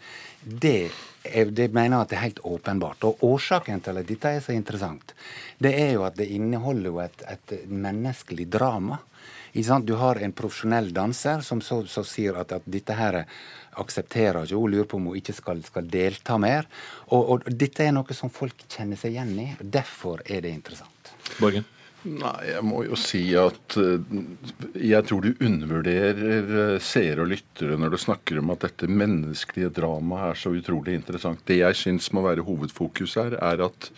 det, er, det mener jeg at det er helt åpenbart. Og årsaken til at dette er så interessant, det er jo at det inneholder jo et, et menneskelig drama. Du har en profesjonell danser som så, så sier at, at, dette her aksepterer ikke hun, lurer på om hun ikke skal, skal delta mer. Og, og, dette er noe som folk kjenner seg igjen i. Derfor er det interessant. Borgen? Nei, jeg må jo si at uh, jeg tror du undervurderer uh, seere og lyttere når du snakker om at dette menneskelige dramaet er så utrolig interessant. Det jeg syns må være hovedfokus her, er at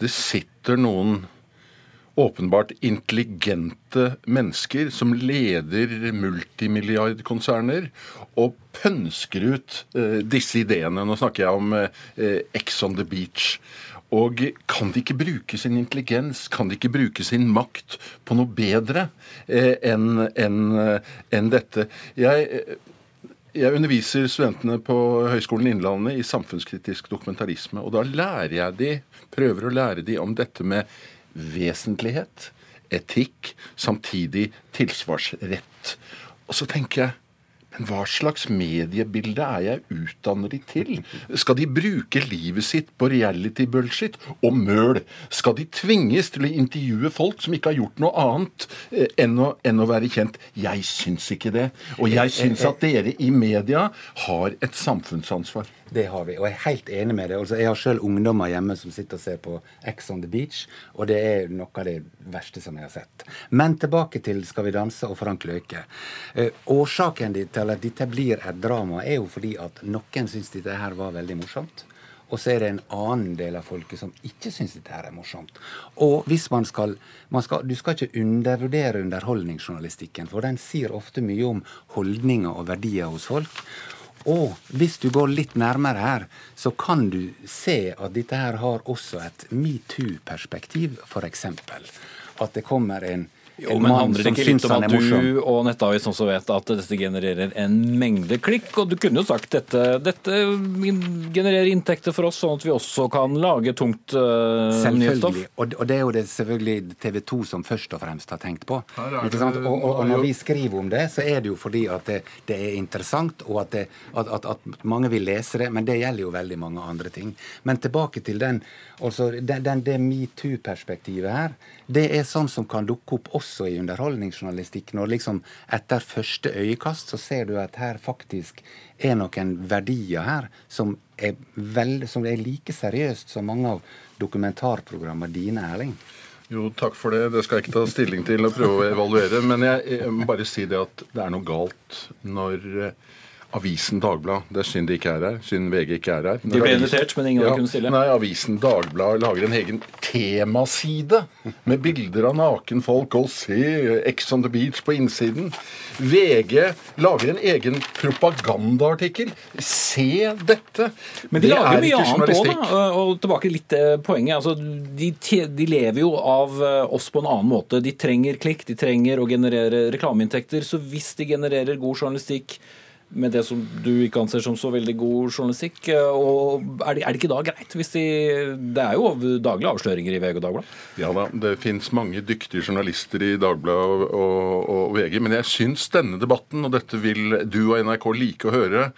det sitter noen åpenbart intelligente mennesker som leder multimilliardkonserner og pønsker ut eh, disse ideene. Nå snakker jeg om eh, Ex on the Beach. Og kan de ikke bruke sin intelligens, kan de ikke bruke sin makt på noe bedre eh, enn en, en dette? Jeg, jeg underviser studentene på Høgskolen Innlandet i samfunnskritisk dokumentarisme. Og da lærer jeg de, prøver å lære de om dette med vesentlighet, etikk, samtidig tilsvarsrett. Og så tenker jeg Men hva slags mediebilde er jeg utdanner de til? Skal de bruke livet sitt på reality-bullshit og møl? Skal de tvinges til å intervjue folk som ikke har gjort noe annet eh, enn å, enn å være kjent? Jeg syns ikke det. Og jeg syns at dere i media har et samfunnsansvar. Det har vi, og jeg er helt enig med det. Altså, jeg har selv ungdommer hjemme som sitter og ser på X on the Beach, og det er noe av det verste som jeg har sett. Men tilbake til Skal vi danse og Frank Løke. Eh, årsaken til at dette blir et drama, er jo fordi at noen syns dette her var veldig morsomt. Og så er det en annen del av folket som ikke syns dette her er morsomt. Og hvis man skal, man skal Du skal ikke undervurdere underholdningsjournalistikken, for den sier ofte mye om holdninger og verdier hos folk. Og hvis du går litt nærmere her, så kan du se at dette her har også et metoo-perspektiv, f.eks. At det kommer en jo, men handler det ikke litt om at du og Nettavisen også vet at dette genererer en mengde klikk? Og du kunne jo sagt dette, dette genererer inntekter for oss, sånn at vi også kan lage tungt uh, nyhetsstoff? Og, og det er jo det selvfølgelig TV 2 som først og fremst har tenkt på. Det, og, og, og, når vi skriver om det, så er det jo fordi at det, det er interessant, og at, det, at, at, at, mange vil lese det. Men det gjelder jo veldig mange andre ting. Men tilbake til den, altså, den, den det metoo-perspektivet her. Det er sånn som kan dukke opp også også i underholdningsjournalistikk. Når liksom etter første øyekast så ser du at her faktisk er noen verdier her som er, veld, som er like seriøst som mange av dokumentarprogrammene dine, Erling. Jo, takk for det. Det skal jeg ikke ta stilling til og prøve å evaluere. Men jeg, jeg må bare si det at det er noe galt når Avisen Dagblad. Det er synd de ikke er her. Synd VG ikke er her. De ble invitert, men ingen ja, kunne stille. Nei, Avisen Dagblad lager en egen temaside med bilder av nakenfolk og se Ex on the Beach på innsiden. VG lager en egen propagandaartikkel. Se dette! Men de det lager mye annet òg, da. Og tilbake litt til poenget. Altså, de, de, lever jo av eh, oss på en annen måte. De trenger klikk, de trenger å generere reklameinntekter. Så hvis de genererer god journalistikk med det som du ikke anser som så veldig god journalistikk. Og er det, er det ikke da greit? Hvis de, det er jo daglige avsløringer i VG og Dagbladet? Ja da, det finnes mange dyktige journalister i Dagbladet og, og, og, VG. Men jeg syns denne debatten, og dette vil du og NRK like å høre,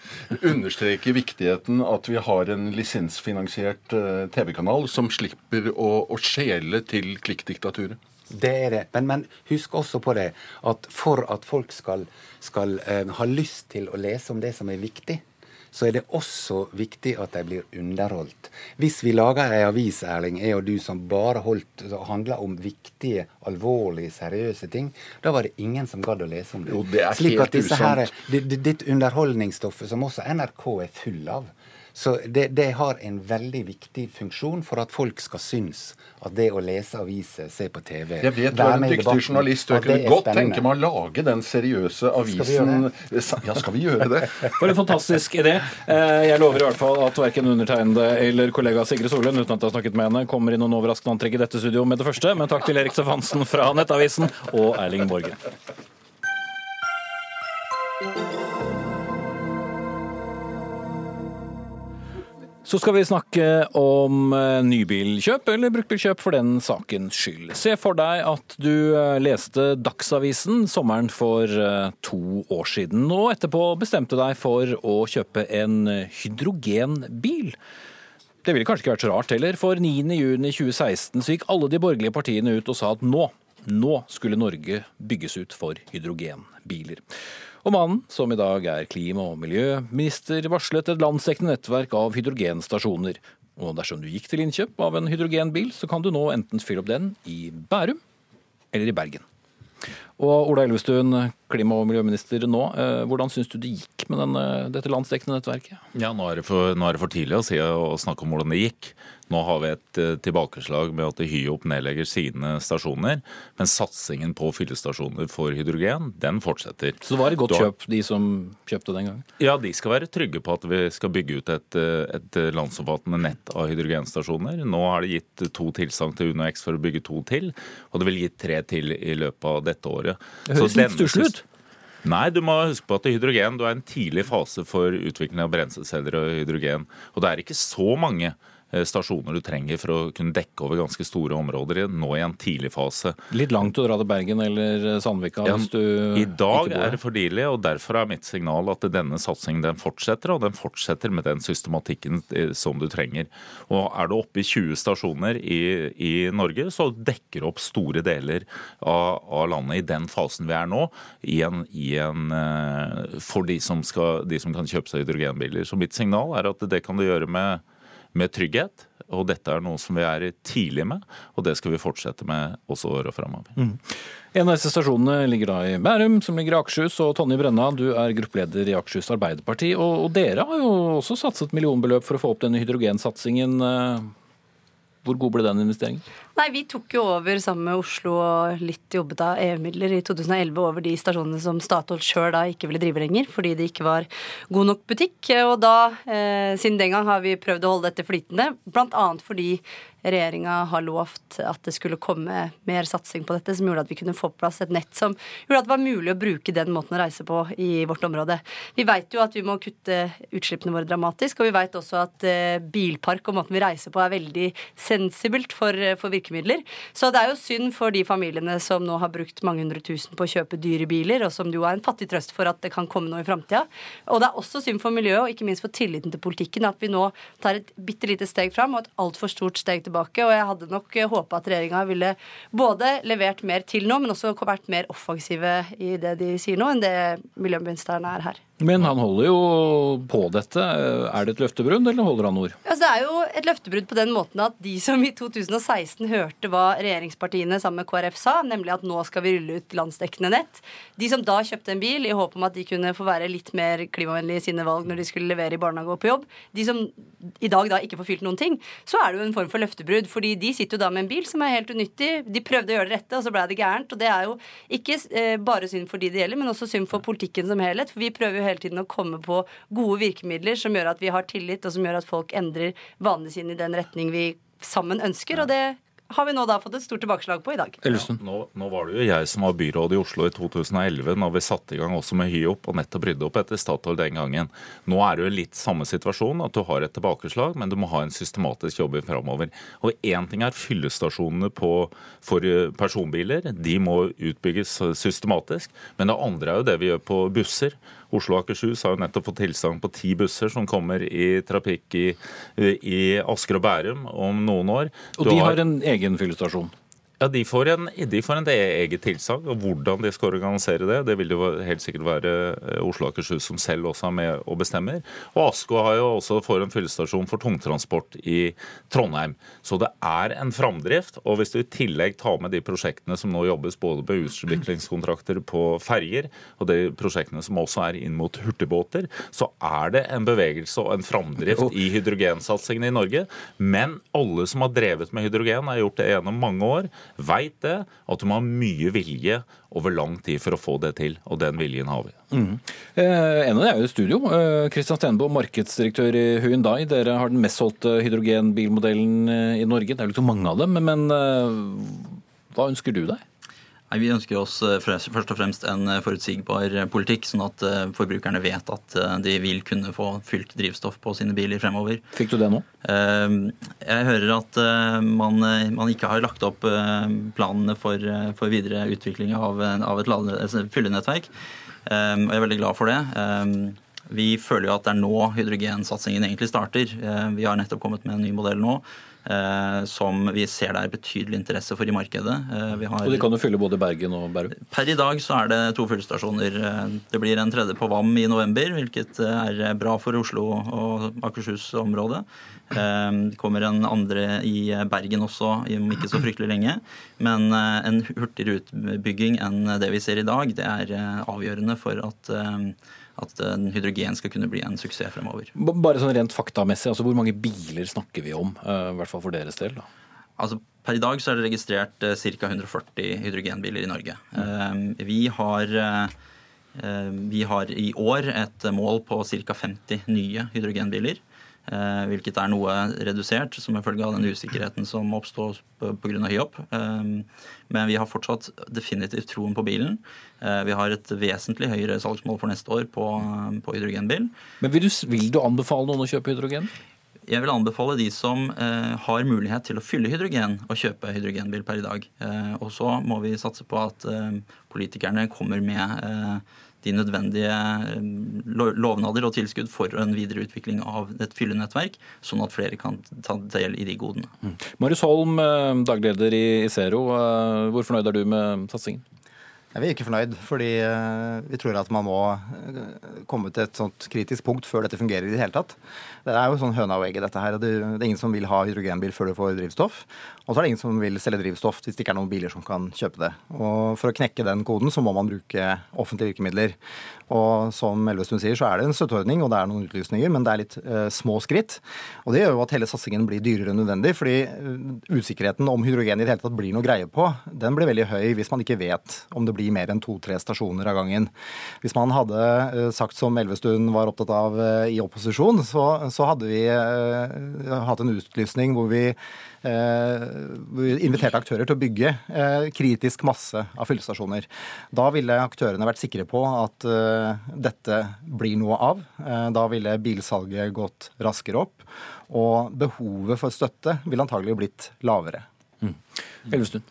understreker viktigheten at vi har en lisensfinansiert eh, TV-kanal som slipper å, å skjele til klikkdiktaturet. Det er det. Men, men, husk også på det at for at folk skal, skal eh, ha lyst til å lese om det som er viktig, så er det også viktig at de blir underholdt. Hvis vi lager ei avis, Erling, jeg og du, som bare holdt, handla om viktige, alvorlige, seriøse ting, da var det ingen som gadd å lese om det. Jo, det er Slik helt at her, Ditt underholdningsstoffet, som også NRK er full av, så det, det, har en veldig viktig funksjon for at folk skal synes at det å lese aviser, se på TV Jeg vet du er en dyktig journalist, og jeg kunne godt tenke meg å lage den seriøse avisen Ja, skal vi gjøre det? For en fantastisk idé. Eh, jeg lover i hvert fall at verken undertegnede eller kollega Sigrid Solund, uten at jeg har snakket med henne, kommer i noen overraskende antrekk i dette studio med det første. Men takk til Erik Stefansen fra Nettavisen og Erling Borgen. Så skal vi snakke om eh, nybilkjøp, eller bruktbilkjøp for den sakens skyld. Se for deg at du eh, leste Dagsavisen sommeren for eh, to år siden, og etterpå bestemte deg for å kjøpe en hydrogenbil. Det ville kanskje ikke vært så rart heller, for 9.6.2016 så gikk alle de borgerlige partiene ut og sa at nå, nå skulle Norge bygges ut for hydrogenbiler. Og mannen, som i dag er klima- og miljøminister, varslet et landsdekkende nettverk av hydrogenstasjoner. Og dersom du gikk til innkjøp av en hydrogenbil, så kan du nå enten fylle opp den i Bærum eller i Bergen. Og Ola Elvestuen, klima- og miljøminister nå. Eh, hvordan syns du det gikk med denne, dette landsdekkende nettverket? Ja, nå er, for, nå er, det for, tidlig å, si, å snakke om hvordan det gikk. Nå har vi et uh, tilbakeslag med at Hyop nedlegger sine stasjoner. Men satsingen på fyllestasjoner for hydrogen, den fortsetter. Så det var et godt har... kjøp, de som kjøpte den gangen? Ja, de skal være trygge på at vi skal bygge ut et, eh, et landsomfattende nett av hydrogenstasjoner. Nå har det gitt to tilsagn til UnoX for å bygge to til, og det vil gi tre til i løpet av dette året. Det høres litt stusslig ut. Nei, du må huske på at hydrogen du er en tidlig fase for utvikling av brenselceller og hydrogen. Og det er ikke så mange stasjoner du trenger for å kunne dekke over ganske store områder nå i en tidlig fase. Litt langt å dra til Bergen eller Sandvika Ja, hvis du I dag er det for tidlig, og derfor er mitt signal at denne satsingen den fortsetter, og den fortsetter med den systematikken eh, som du trenger. Og Er du oppe i 20 stasjoner i, i Norge, så dekker du opp store deler av, av landet i den fasen vi er nå, i en, i en, eh, for de som, skal, de som kan kjøpe seg hydrogenbiler. Så mitt signal er at det kan du gjøre med, med trygghet. Og dette er noe som vi er tidlig med, og det skal vi fortsette med også åra framover. En av disse stasjonene ligger da i Bærum, som ligger i Akershus. Og Tonje Brenna, du er gruppeleder i Akershus Arbeiderparti. Og, og dere har jo også satset millionbeløp for å få opp denne hydrogensatsingen. Hvor god ble den investeringen? Nei, Vi tok jo over sammen med Oslo og litt jobbet av EU-midler i 2011 over de stasjonene som Statoil sjøl da ikke ville drive lenger, fordi det ikke var god nok butikk. Og da, eh, siden den gang, har vi prøvd å holde dette flytende. Annet fordi regjeringa har lovt at det skulle komme mer satsing på dette, som gjorde at vi kunne få på plass et nett som gjorde at det var mulig å bruke den måten å reise på i vårt område. Vi veit jo at vi må kutte utslippene våre dramatisk, og vi veit også at eh, bilpark og måten vi reiser på er veldig sensibelt for, for virkemidler. Så det er jo synd for de familiene som nå har brukt mange hundre tusen på å kjøpe dyre biler, og som jo er en fattig trøst for at det kan komme noe i framtida. Og det er også synd for miljøet, og ikke minst for tilliten til politikken, at vi nå tar et bitte lite steg fram og et altfor stort steg tilbake. Og jeg hadde nok håpa at regjeringa ville både levert mer til nå, men også vært mer offensive i det de sier nå, enn det miljøministeren er her. Men han holder jo på dette. Er det et løftebrudd, eller holder han ord? Altså, det er jo et løftebrudd på den måten at de som i 2016 hørte hva regjeringspartiene sammen med KrF sa, nemlig at nå skal vi rulle ut landsdekkende nett, de som da kjøpte en bil i håp om at de kunne få være litt mer klimavennlige i sine valg når de skulle levere i barnehage og på jobb, de som i dag da ikke får fylt noen ting, så er det jo en form for løftebrudd. fordi de sitter jo da med en bil som er helt unyttig. De prøvde å gjøre det rette, og så ble det gærent. Og det er jo ikke eh, bare synd for de det gjelder, men også synd for politikken som helhet. For vi prøver jo hele tiden å komme på gode virkemidler som gjør at vi har tillit, og som gjør at folk endrer vanene sine i den retning vi sammen ønsker. Og det har vi nå da fått et stort tilbakeslag på i dag. Nå, nå var det jo jeg som var byråd i Oslo i 2011 når vi satte i gang også med Hyop og nettopp rydde opp etter Statoil den gangen. Nå er det jo litt samme situasjon, at du har et tilbakeslag, men du må ha en systematisk jobb framover. Og én ting er fyllestasjonene på, for eh, personbiler, de må utbygges systematisk. Men det andre er jo det vi gjør på busser. Oslo og Akershus har jo nettopp fått tilsagn på ti busser som kommer i trafikk i, i Asker og Bærum om noen år. Og de de har en egen fyllestasjon. Ja, de får, en, de får en eget tilsagn, og hvordan de skal organisere det, det vil jo helt sikkert være eh, Oslo og Akershus som selv også er med og bestemmer. Og Asko har jo også får en fyllestasjon for tungtransport i Trondheim. Så det er en framdrift. Og hvis du i tillegg tar med de prosjektene som nå jobbes både på utviklingskontrakter på ferger, og de prosjektene som også er inn mot hurtigbåter, så er det en bevegelse og en framdrift i hydrogensatsingen i Norge. Men alle som har drevet med hydrogen, har gjort det gjennom mange år veit det, at du må ha mye vilje over lang tid for å få det til. Og den viljen har vi. Mm. Eh, en av dem er jo i studio. Eh, Kristian Stenbo, markedsdirektør i Hyundai. Dere har den mest solgte hydrogenbilmodellen eh, i Norge. Det er jo ikke så mange av dem, men eh, hva ønsker du deg? Nei, Vi ønsker oss eh, først og fremst en eh, forutsigbar politikk, sånn at eh, forbrukerne vet at eh, de vil kunne få fylt drivstoff på sine biler fremover. Fikk du det nå? Eh, Jeg hører at eh, man, eh, man ikke har lagt opp eh, planene for, eh, for videre utvikling av, av et lade- altså fyllenettverk. Eh, Og jeg er veldig glad for det. Eh, Vi føler jo at det er nå hydrogensatsingen egentlig starter. Eh, Vi har nettopp kommet med en ny modell nå. Eh, Som vi ser det er betydelig interesse for i markedet. Eh, Vi har Og de kan jo fylle både Bergen og Bærum. Per i dag så er det to fyllestasjoner. Det blir en tredje på VAM i november, hvilket er bra for Oslo og Akershus-området. Det kommer en andre i Bergen også om ikke så fryktelig lenge. Men eh, en hurtigere utbygging enn det vi ser i dag, det er eh, avgjørende for at, eh, at hydrogen skal kunne bli en suksess fremover. Bare sånn rent faktamessig, altså hvor mange biler snakker vi om? eh, I hvert fall for deres del. da. Altså, Per i dag så er det registrert eh, ca. 140 hydrogenbiler i Norge. Eh, vi, har, eh, eh, vi har i år et mål på ca. 50 nye hydrogenbiler. Eh, hvilket er noe redusert som en følge av den usikkerheten som oppstår pga. Hyop. Eh, men vi har fortsatt definitivt troen på bilen. Eh, vi har et vesentlig høyere salgsmål for neste år på, på hydrogenbil. Men vil du, vil du anbefale noen å kjøpe hydrogen? jeg vil anbefale de som eh, har mulighet til å fylle hydrogen, å kjøpe hydrogenbil per i dag. Eh, og så må vi satse på at politikerne kommer med eh, de nødvendige eh, lovnader og tilskudd for en videre utvikling av et fyllenettverk, sånn at flere kan ta del i de godene. Marius Holm, eh, daglig leder i Zero. eh, Hvor fornøyd er du med satsingen? Jeg er ikke fornøyd, fordi vi tror at man må komme til et sånt kritisk punkt før dette fungerer i det hele tatt. Det er jo sånn høna og egget, dette her. Det det er ingen som vil ha hydrogenbil før du får drivstoff. Og så er det ingen som vil selge drivstoff hvis det ikke er noen biler som kan kjøpe det. Og For å knekke den koden så må man bruke offentlige virkemidler. Og som Elvestuen sier, så er det en støtteordning og det er noen utlysninger, men det er litt eh, små skritt. Og det gjør jo at hele satsingen blir dyrere enn nødvendig, fordi eh, usikkerheten om hydrogen i det hele tatt blir noe greie på, den blir veldig høy hvis man ikke vet om det blir mer enn to-tre stasjoner av gangen. Hvis man hadde eh, sagt som Elvestuen var opptatt av eh, i opposisjon, så, så hadde vi eh, hatt en utlysning hvor vi hvor vi inviterte aktører til å bygge eh, kritisk masse av fyllestasjoner. Da ville aktørene vært sikre på at eh, dette blir noe av. Eh, da ville bilsalget gått raskere opp, og behovet for støtte ville antagelig blitt lavere. Elvestuen.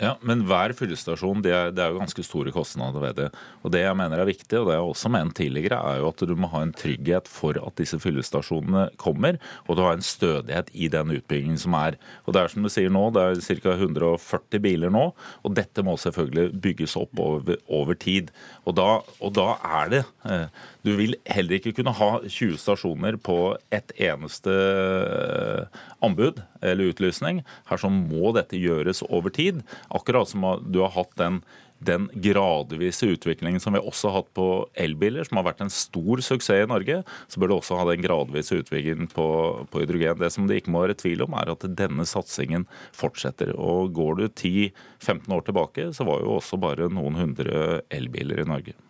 Ja, Men hver fyllestasjon det er, det er jo ganske store kostnader ved det. Og Det jeg mener er viktig, og det jeg også ment tidligere, er jo at du må ha en trygghet for at disse fyllestasjonene kommer, og du har en stødighet i den utbyggingen som er. Og Det er som du sier nå, det er ca. 140 biler nå, og dette må selvfølgelig bygges opp over, over tid. Og da, og da er det eh, Du vil heller ikke kunne ha 20 stasjoner på ett eneste eh, anbud eller utlysning. Her så må dette gjøres over tid. Akkurat som du har hatt den, den gradvise utviklingen som vi også har hatt på elbiler, som har vært en stor suksess i Norge, så bør du også ha den gradvise utviklingen på, på hydrogen. Det som det ikke må være tvil om, er at denne satsingen fortsetter. Og Går du 10-15 år tilbake, så var jo også bare noen hundre elbiler i Norge.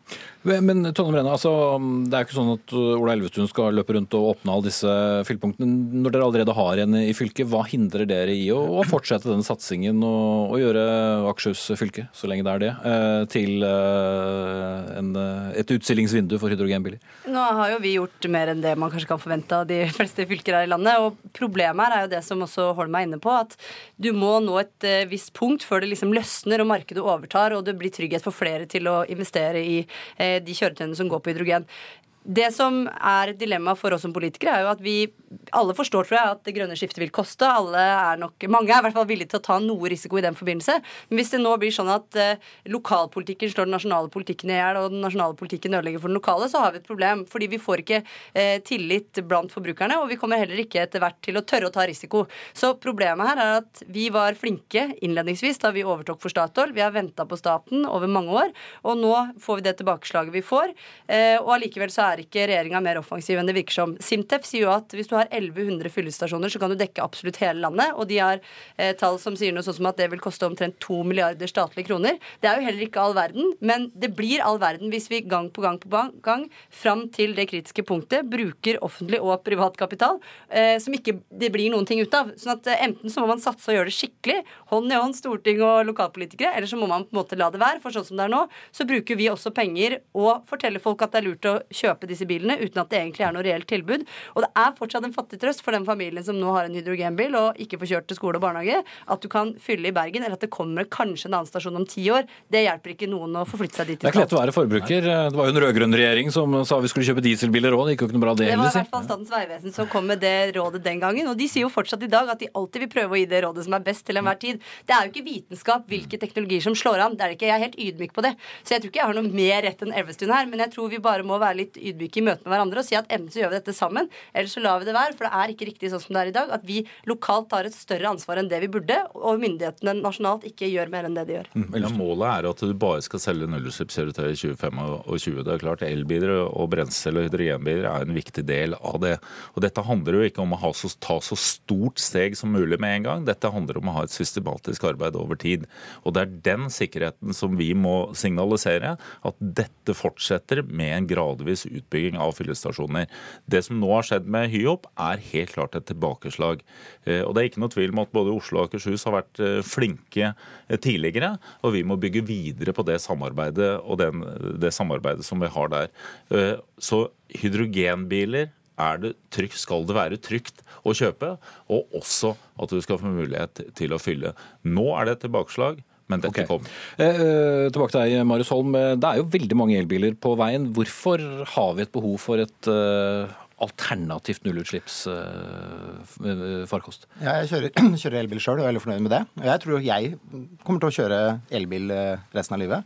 Men Tonje Brenna, altså, det er ikke sånn at Ola Elvestuen skal løpe rundt og åpne alle disse fyllpunktene. Når dere allerede har en i fylket, hva hindrer dere i å, å fortsette denne satsingen og, og gjøre Akershus fylke, så lenge det er det, eh, til eh, en, et utstillingsvindu for hydrogenbiler? Nå har jo vi gjort mer enn det man kanskje kan forvente av de fleste fylker her i landet. Og problemet her er jo det som også Holm er inne på, at du må nå et eh, visst punkt før det liksom løsner og markedet overtar og det blir trygghet for flere til å investere i de kjøretøyene som går på hydrogen. Det som er et dilemma for oss som politikere, er jo at vi alle forstår tror jeg, at det grønne skiftet vil koste. Alle er nok, Mange er i hvert fall villige til å ta noe risiko i den forbindelse. Men hvis det nå blir sånn at eh, lokalpolitikken slår den nasjonale politikken i hjel, og den nasjonale politikken ødelegger for den lokale, så har vi et problem. Fordi vi får ikke eh, tillit blant forbrukerne, og vi kommer heller ikke etter hvert til å tørre å ta risiko. Så problemet her er at vi var flinke innledningsvis da vi overtok for Statoil. Vi har venta på staten over mange år, og nå får vi det tilbakeslaget vi får. Eh, og allikevel så er ikke regjeringa mer offensiv enn det virker som. Simtef sier jo at hvis du har 1100 fyllestasjoner, så kan du dekke absolutt hele landet. Og de har eh, tall som sier noe sånn som at det vil koste omtrent 2 milliarder statlige kroner. Det er jo heller ikke all verden, men det blir all verden hvis vi gang på gang på gang fram til det kritiske punktet bruker offentlig og privat kapital eh, som ikke det blir noen ting ut av. Sånn at eh, enten så må man satse og gjøre det skikkelig, hånd i hånd, storting og lokalpolitikere, eller så må man på en måte la det være. For sånn som det er nå, så bruker vi også penger og forteller folk at det er lurt å kjøpe disse bilene uten at det egentlig er noe reelt tilbud. Og det er fortsatt en fattig trøst for den familien som nå har en hydrogenbil og ikke får kjørt til skole og barnehage, at du kan fylle i Bergen, eller at det kommer kanskje en annen stasjon om ti år. Det hjelper ikke noen å forflytte seg dit. Det er ikke lett å være forbruker. Det var jo en rød-grønn regjering som sa vi skulle kjøpe dieselbiler òg. Det gikk jo ikke noe bra, det Det var i hvert fall Statens vegvesen som kom med det rådet den gangen. Og de sier jo fortsatt i dag at de alltid vil prøve å gi det rådet som er best til enhver tid. Det er jo ikke vitenskap hvilke teknologier som slår an. Det er det ikke. Jeg er helt ydmyk på det. Så jeg tror ikke jeg har noe mer rett enn Elvestuen her, men jeg tror vi bare må være litt ydmyke i møte med hverandre og si at enten så gjør vi dette sammen, eller så lar vi det være. For det er ikke riktig sånn som det er i dag, at vi lokalt tar et større ansvar enn det vi burde, og myndighetene nasjonalt ikke gjør mer enn det de gjør. Ja, målet er at du bare skal selge nullutslippskjøretøy i 2025. Det er klart Elbiler og brensel- og hydrogenbiler er en viktig del av det. Og Dette handler jo ikke om å ha så, ta så stort steg som mulig med en gang. Dette handler om å ha et systematisk arbeid over tid. Og Det er den sikkerheten som vi må signalisere, at dette fortsetter med en gradvis utbygging av fyllestasjoner. Det som nå har skjedd med Hyop, er helt klart et tilbakeslag. Eh, Og Det er ikke noe tvil om at både Oslo og Akershus har vært eh, flinke eh, tidligere, og vi må bygge videre på det samarbeidet og den, det samarbeidet som vi har der. Så hydrogenbiler er det trygt, skal det være trygt å kjøpe, og også at du skal få mulighet til å fylle. Nå er det et tilbakeslag. Men dette okay. kom. Eh, tilbake til deg, Marius Holm. Eh, Det er jo veldig mange elbiler på veien. Hvorfor har vi et behov for et eh, alternativt nullutslippsfarkost? Ja, jeg kjører, kjører elbil sjøl og er veldig fornøyd med det. Jeg tror jeg kommer til å kjøre elbil eh, resten av livet.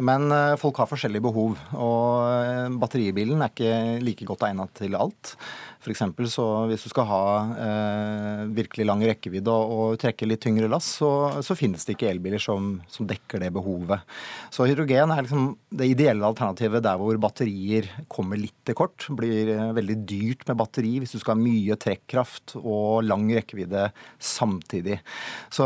Men eh, folk har forskjellige behov, og eh, batteribilen er ikke like godt egnet til alt. For så hvis du skal ha eh, virkelig lang rekkevidde og, og trekke litt tyngre lass, så, så finnes det ikke elbiler som, som dekker det behovet. Så hydrogen er liksom det ideelle alternativet der hvor batterier kommer litt til kort. Blir eh, veldig dyrt med batteri hvis du skal ha mye trekkraft og lang rekkevidde samtidig. Så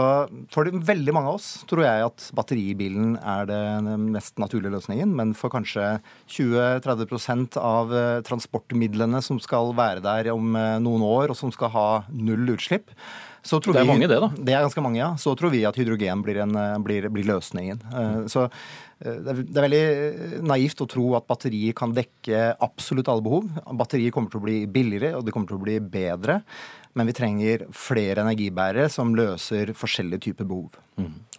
for veldig mange av oss tror jeg at batteribilen er det mest naturlige løsningen, men for kanskje 20-30 av eh, transportmidlene som skal være der om eh, noen år, og som skal ha null utslipp, så tror Det er vi, mange det, da. Det er ganske mange, ja. Så tror vi at hydrogen blir, en, eh, blir, blir løsningen. Så det er, veldig naivt å tro at batterier kan dekke absolutt alle behov. Batterier kommer til å bli billigere, og de kommer til å bli bedre. Men vi trenger flere energibærere som løser forskjellige typer behov.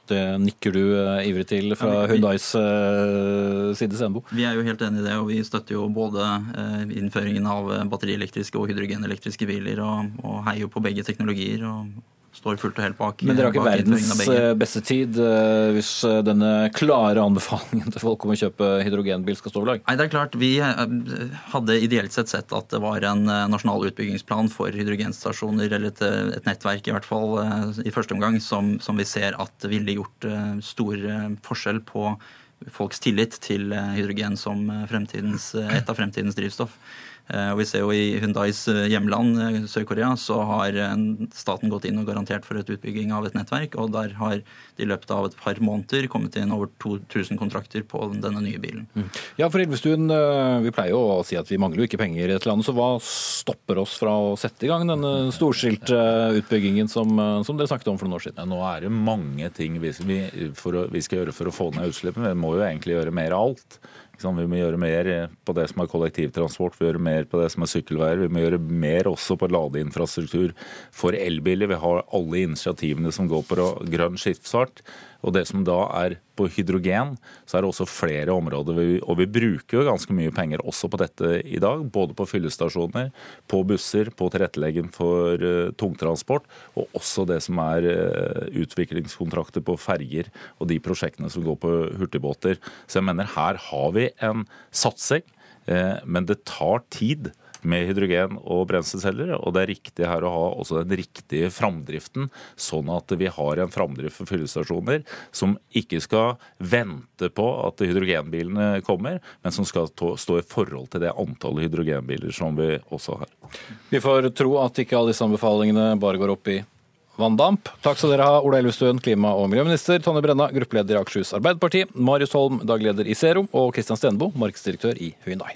Det nikker du eh, ivrig til fra Ja, Hundais eh, side, Senbo. Vi er jo helt enig i det, og vi støtter jo både eh, innføringen av eh, batterielektriske og hydrogenelektriske biler, og, og heier jo på begge teknologier. og står fullt og helt bak. Men dere har ikke verdens eh, beste tid eh, hvis eh, denne klare anbefalingen til folk om å kjøpe hydrogenbil skal stå ved lag? Nei, det er klart, Vi hadde ideelt sett sett at det var en nasjonal utbyggingsplan for hydrogenstasjoner, eller et, et nettverk i hvert fall i første omgang, som, som vi ser at ville gjort stor forskjell på folks tillit til hydrogen som et av fremtidens drivstoff. Eh, Og vi ser jo I Hyundais eh, hjemland, eh, Sør-Korea, så har staten gått inn og garantert for et utbygging av et nettverk. og Der har de i løpet av et par måneder kommet inn over 2000 kontrakter på denne nye bilen. Ja, for Elvestuen, vi pleier jo å si at vi mangler jo ikke penger i et land, så hva stopper oss fra å sette i gang denne storskilte utbyggingen som, som dere snakket om for noen år siden? Ja, nå er det mange ting vi, vi, for å, vi skal gjøre for å få ned utslippene. Vi må jo egentlig gjøre mer av alt. Vi må gjøre mer på det som er kollektivtransport, vi må gjøre mer på det som er sykkelveier. Vi må gjøre mer også på ladeinfrastruktur for elbiler. Vi har alle initiativene som går på grønn skipsfart. Og det som da er på hydrogen, så er det også flere områder. Og vi bruker jo ganske mye penger også på dette i dag. Både på fyllestasjoner, på busser, på tilrettelegging for uh, tungtransport. Og også det som er uh, utviklingskontrakter på ferger og de prosjektene som går på hurtigbåter. Så jeg mener her har vi en satsing, uh, men det tar tid med hydrogen og brenselceller. Og det er riktig her å ha også den riktige framdriften, sånn at vi har en framdrift for fyllestasjoner som ikke skal vente på at hydrogenbilene kommer, men som skal stå i forhold til det antallet hydrogenbiler som vi også har. Vi får tro at ikke alle disse anbefalingene bare går opp i vanndamp. Takk skal dere ha, Ola Elvestuen, klima- og miljøminister, Tonje Brenna, gruppeleder i Akershus Arbeiderparti, Marius Holm, dagleder i Zero, og Kristian Stenbo, markedsdirektør i Hyundai.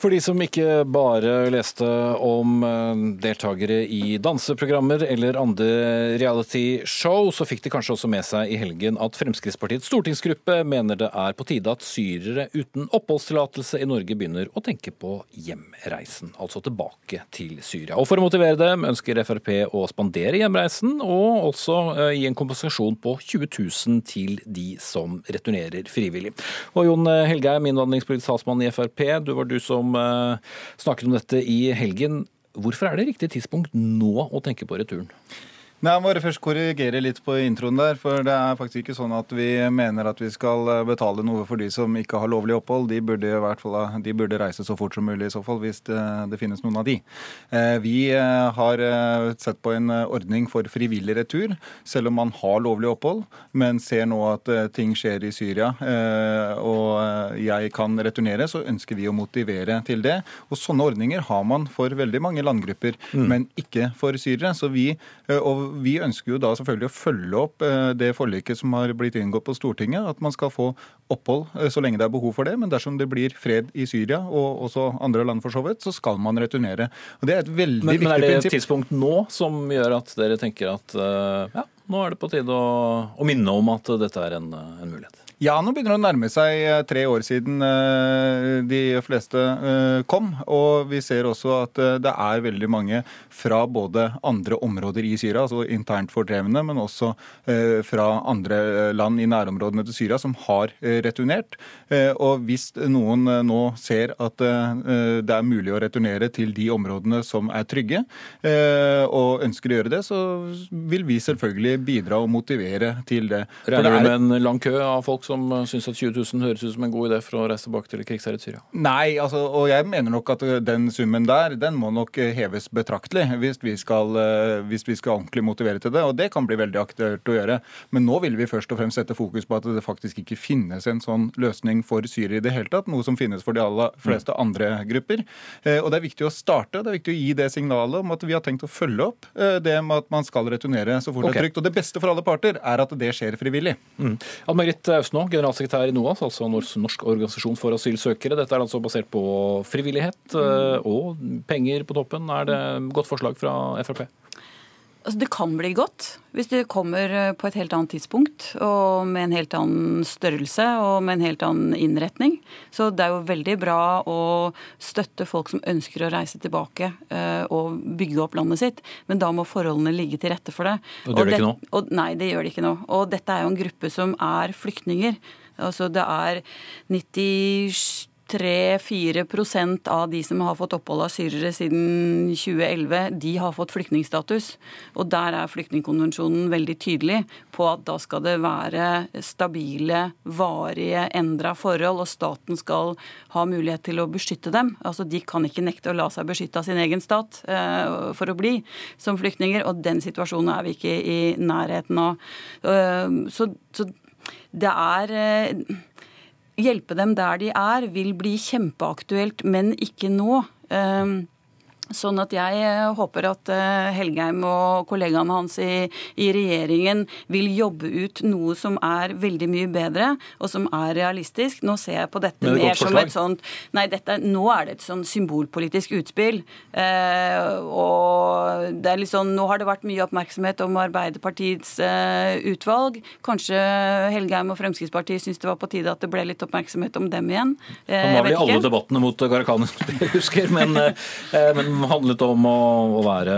For de som ikke bare leste om eh, deltakere i danseprogrammer eller andre reality-show, så fikk de kanskje også med seg i helgen at Fremskrittspartiets stortingsgruppe mener det er på tide at syrere uten oppholdstillatelse i Norge begynner å tenke på hjemreisen, altså tilbake til Syria. Og For å motivere dem ønsker Frp å spandere hjemreisen, og også eh, gi en kompensasjon på 20 000 til de som returnerer frivillig. Og Jon Helgeim, innvandringspolitisk talsmann i Frp, du var du som eh, snakket om dette i helgen. Hvorfor er det riktig tidspunkt nå å tenke på returen? Nei, Jeg må bare først korrigere litt på introen der. For det er faktisk ikke sånn at vi mener at vi skal eh, betale noe for de som ikke har lovlig opphold. De burde, i hvert fall, de burde reise så fort som mulig i så fall, hvis det, det finnes noen av de. Eh, Vi eh, har sett på en ordning for frivillig retur, selv om man har lovlig opphold, men ser nå at ting skjer i Syria og jeg kan returnere, så ønsker vi å motivere til det. Og sånne ordninger har man for veldig mange landgrupper, men ikke for syrere. Så vi, og og Vi ønsker jo da selvfølgelig å følge opp eh, det forliket som har blitt inngått på Stortinget. At man skal få opphold eh, så lenge det er behov for det. Men dersom det blir fred i Syria, og også andre land for så vidt, så skal man returnere. Og Det er et veldig Men, viktig men er det et prinsipp. tidspunkt nå som gjør at dere tenker at eh, ja, nå er det på tide å, å minne om at dette er en, en mulighet? Ja, nå begynner det å nærme seg eh, tre år siden eh, de fleste eh, kom. Og vi ser også at det er veldig mange fra både andre områder i Syria, altså internt fordrevne, men også fra andre land i nærområdene til Syria som har returnert. Og hvis noen nå ser at det er mulig å returnere til de områdene som er trygge, og ønsker å gjøre det, så vil vi selvfølgelig bidra og motivere til det. Regner er du med en lang kø av folk som syns at 20 000 høres ut som en god idé for å reise tilbake til krigsherjet Syria? Nei, altså, og jeg mener nok at den summen der, den må nok heves betraktelig hvis vi skal, eh, hvis vi skal ordentlig motivere til det. Og det kan bli veldig aktuelt å gjøre. Men nå vil vi først og fremst sette fokus på at det faktisk ikke finnes en sånn løsning for Syria i det hele tatt. Noe som finnes for de aller fleste andre grupper. Eh, Og det er viktig å starte, det er viktig å gi det signalet om at vi har tenkt å følge opp eh, det med at man skal returnere så fort det er trygt. Og det beste for alle parter er at det skjer frivillig. Mm. Ann Margrit Austnå, generalsekretær i NOAS, altså norsk organisasjon for asylsøkere. Dette er altså basert på frivillighet eh, og penger på toppen. Er det godt forslag fra Frp? Altså, det kan bli godt hvis det kommer eh, på et helt annet tidspunkt og med en helt annen størrelse og med en helt annen innretning. Så det er jo veldig bra å støtte folk som ønsker å reise tilbake eh, og bygge opp landet sitt, men da må forholdene ligge til rette for det. Og det gjør det ikke nå? Og, nei, det gjør det ikke nå. Og dette er jo en gruppe som er flyktninger. Altså det er 93-4% av de som har fått opphold av syrere siden 2011, de har fått flyktningstatus. Og der er flyktningkonvensjonen veldig tydelig på at da skal det være stabile, varige, endra forhold, og staten skal ha mulighet til å beskytte dem. Altså De kan ikke nekte å la seg beskytte av sin egen stat eh, for å bli som flyktninger, og den situasjonen er vi ikke i nærheten av. Uh, så, så det er eh, Hjelpe dem der de er, vil bli kjempeaktuelt, men ikke nå. Eh, Sånn at jeg eh, håper at eh, Helgheim og kollegaene hans i, i regjeringen vil jobbe ut noe som er veldig mye bedre, og som er realistisk. Nå ser jeg på dette det er mer som et sånt Nei, dette, nå er det et sånn symbolpolitisk utspill. Eh, og det er litt sånn Nå har det vært mye oppmerksomhet om Arbeiderpartiets eh, utvalg. Kanskje Helgheim og Fremskrittspartiet syns det var på tide at det ble litt oppmerksomhet om dem igjen. Eh, Han var vel i alle debattene mot Gharahkhani, husker, men, eh, men handlet om å, å være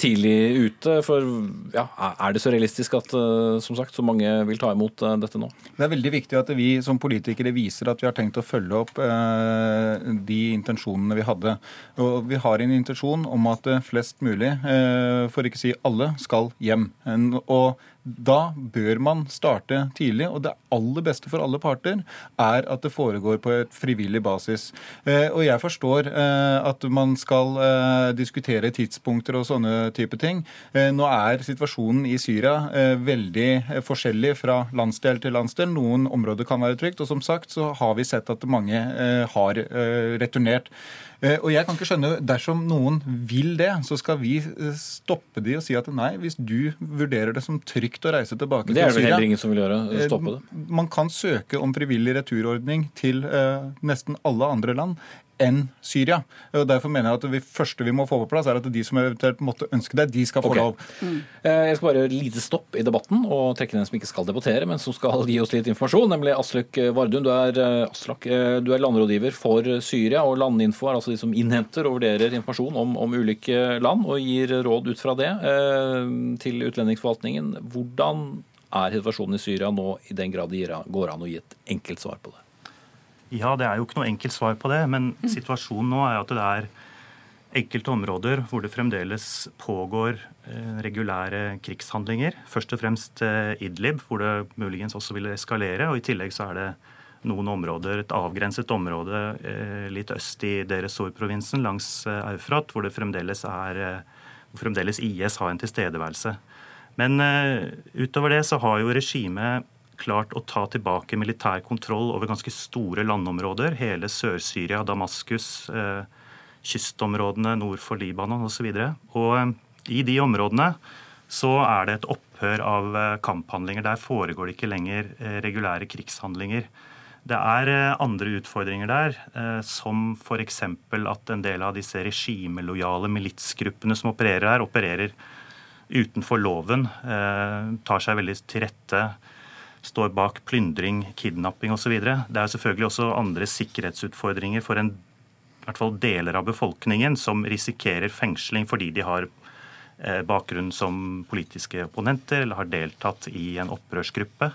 tidlig ute. For ja, er det så realistisk at eh, som sagt, så mange vil ta imot eh, dette nå? Det er veldig viktig at vi som politikere viser at vi har tenkt å følge opp eh, de intensjonene vi hadde. Og vi har en intensjon om at eh, flest mulig, eh, for ikke å si alle, skal hjem. Og da bør man starte tidlig, og det aller beste for alle parter er at det foregår på et frivillig basis. Eh, og jeg forstår eh, at man skal eh, diskutere tidspunkter og sånne type ting. Nå er situasjonen i Syria veldig forskjellig fra landsdel til landsdel. Noen områder kan være trygt, og som sagt så har vi sett at mange har returnert. Eh, Og jeg kan ikke skjønne, Dersom noen vil det, så skal vi eh, stoppe de og si at nei, hvis du vurderer det som trygt å reise tilbake Det er det vel heller ingen som vil gjøre, eh, stoppe det. Man kan søke om frivillig returordning til eh, nesten alle andre land enn Syria. Og Derfor mener jeg at det første vi må få på plass, er at de som eventuelt måtte ønske det, de skal få okay. lov. Mm. Jeg skal bare gjøre et lite stopp i debatten og trekke inn en som ikke skal debattere, men som skal gi oss litt informasjon, nemlig Aslak Vardun. Du er, eh, Aslak, eh, du er landrådgiver for Syria, og Landinfo er altså de som innhenter og vurderer informasjon om, om ulike land og gir råd ut fra det eh, til utlendingsforvaltningen. Hvordan er situasjonen i Syria nå, i den grad det går an å gi et enkelt svar på det? Ja, det er jo ikke noe enkelt svar på det, men situasjonen nå er at det er enkelte områder hvor det fremdeles pågår eh, regulære krigshandlinger. Først og fremst eh, Idlib, hvor det muligens også vil eskalere. Og i tillegg så er det noen områder, et avgrenset område eh, litt øst i Deresor-provinsen langs Eufrat, hvor det fremdeles er hvor fremdeles IS har en tilstedeværelse. Men utover det så har jo regimet klart å ta tilbake militær kontroll over ganske store landområder. Hele Sør-Syria, Damaskus, eh, kystområdene nord for Libanon osv. Og, og eh, i de områdene så er det et opphør av eh, kamphandlinger. Der foregår det ikke lenger eh, regulære krigshandlinger. Det er eh, andre utfordringer der, som f.eks. at en del av disse regimelojale militsgruppene som opererer her, opererer utenfor loven, tar seg veldig til rette, står bak plyndring, kidnapping osv. Det er selvfølgelig også andre sikkerhetsutfordringer for en, i hvert fall deler av befolkningen som risikerer fengsling fordi de har Eh, bakgrunn som politiske opponenter eller har deltatt i en opprørsgruppe.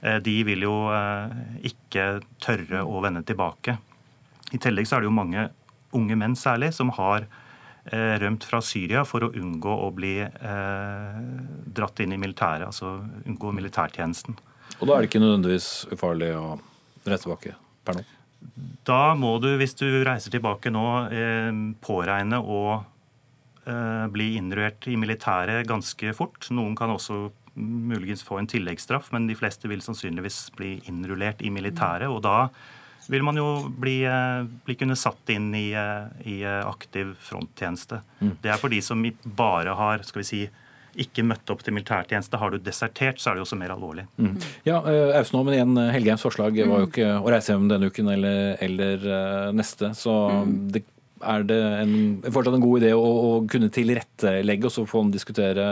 Eh, de vil jo eh, ikke tørre å vende tilbake. I tillegg så er det jo mange unge menn særlig som har rømt fra Syria for å unngå å bli dratt inn i militæret, altså unngå militærtjenesten. Og da er det ikke nødvendigvis ufarlig å reise tilbake per nå? Da må du, hvis du reiser tilbake nå, påregne å Eh, bli innruert i militæret ganske fort. Noen kan også muligens få en tilleggsstraff, men de fleste vil sannsynligvis bli innrullert i militæret. Og da vil man jo bli, eh, bli kunne satt inn i, eh, i aktiv fronttjeneste. Mm. Det er for de som bare har skal vi si, ikke møtte opp til militærtjeneste. Har du desertert, så er det jo også mer alvorlig. Mm. Ja, Austenå, men igjen, Helgheims forslag var jo mm. ikke å reise hjem denne uken eller, eller neste. Så mm. det er det en, fortsatt en god idé å, å kunne tilrettelegge og så få diskutere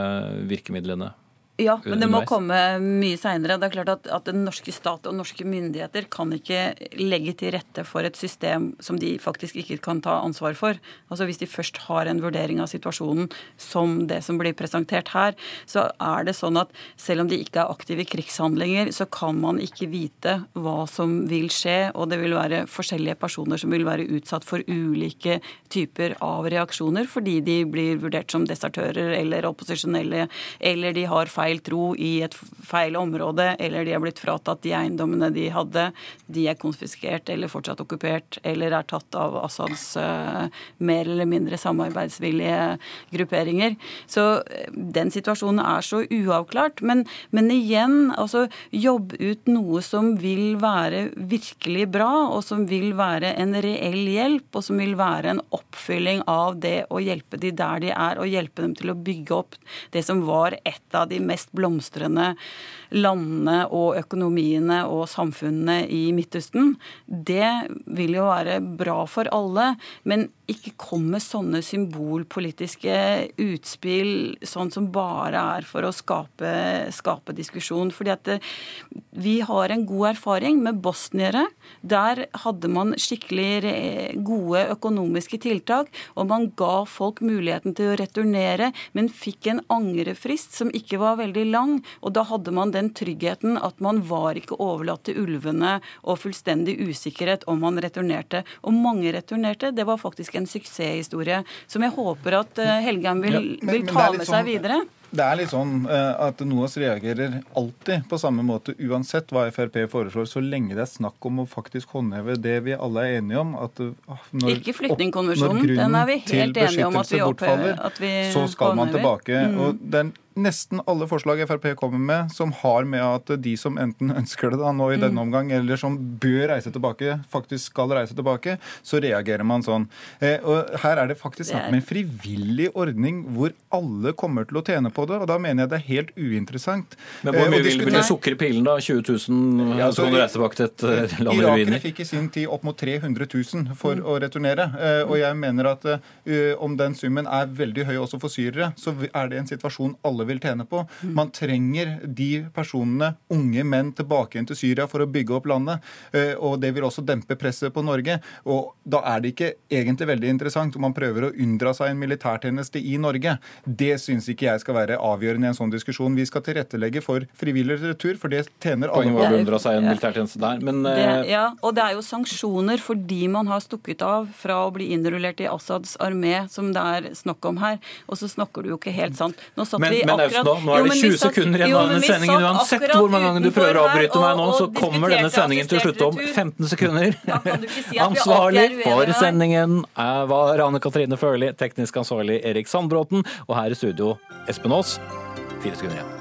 virkemidlene? Ja, men det må komme mye seinere. Det er klart at, at, den norske stat og norske myndigheter kan ikke legge til rette for et system som de faktisk ikke kan ta ansvar for. Altså Hvis de først har en vurdering av situasjonen som det som blir presentert her, så er det sånn at selv om de ikke er aktive i krigshandlinger, så kan man ikke vite hva som vil skje, og det vil være forskjellige personer som vil være utsatt for ulike typer av reaksjoner fordi de blir vurdert som desertører eller opposisjonelle, eller de har feil feil tro i et feil område, eller de har blitt fratatt de eiendommene de hadde, de er konfiskert eller fortsatt okkupert, eller er tatt av Assads uh, mer eller mindre samarbeidsvillige grupperinger. Så uh, den situasjonen er så uavklart. Men, men igjen, altså jobb ut noe som vil være virkelig bra, og som vil være en reell hjelp, og som vil være en oppfylling av det å hjelpe de der de er, og hjelpe dem til å bygge opp det som var et av de mest mest blomstrende landene og økonomiene og samfunnene i Midtøsten. Det vil jo være bra for alle, men ikke kom med sånne symbolpolitiske utspill sånn som bare er for å skape, skape diskusjon. Fordi at det, eh, vi har en god erfaring med bosniere. Der hadde man skikkelig gode økonomiske tiltak, og man ga folk muligheten til å returnere, men fikk en angrefrist som ikke var veldig lang. Og da hadde man den tryggheten at man var ikke overlatt til ulvene og fullstendig usikkerhet om man returnerte. Og mange returnerte. Det var faktisk en suksesshistorie som jeg håper at eh, Helgheim vil, vil ta med seg sånn, videre. Det er litt sånn eh, at NOAS reagerer alltid på samme måte, uansett hva Frp foreslår, så lenge det er snakk om å faktisk håndheve det vi alle er enige om. At ah, når, Ikke den er vi helt enige om at vi, opphever, at vi Så skal man tilbake. Mm. og den nesten alle forslag Frp kommer med som har med at de som enten ønsker det da nå i denne mm. omgang, eller som bør reise tilbake, faktisk skal reise tilbake, så reagerer man sånn. Eh, og Her er det faktisk snakk om en frivillig ordning hvor alle kommer til å tjene på det, og da mener jeg det er helt uinteressant. Men hvor eh, mye vil, vil du sukre pillen, da? 20 000? Ja, så, så kan du reise tilbake til et eh, land i ruiner? Irakere fikk i sin tid opp mot 300 000 for mm. å returnere, eh, og jeg mener at uh, om den summen er veldig høy også for syrere, så er det en situasjon alle vil tjene på. Man trenger de personene, unge menn, tilbake igjen til Syria for å bygge opp landet. Eh, og det vil også dempe presset på Norge. Og da er det ikke egentlig veldig interessant om man prøver å unndra seg en militærtjeneste i Norge. Det syns ikke jeg skal være avgjørende i en sånn diskusjon. Vi skal tilrettelegge for frivillig retur, for det tjener alle å unndra seg en militærtjeneste der, men det, eh, Ja, og det er jo sanksjoner fordi man har stukket av fra å bli innrullert i Assads armé, som det er snakk om her. Og så snakker du jo ikke helt sant. Nå satt men, vi akkurat nå. Nå er det 20 sekunder igjen av denne sendingen. Uansett hvor mange ganger du prøver å avbryte meg nå, så kommer denne sendingen til å slutte om 15 sekunder. Ansvarlig for sendingen var Anne Katrine Førli, teknisk ansvarlig Erik Sandbråten, og her i studio Espen Aas. Fire sekunder igjen.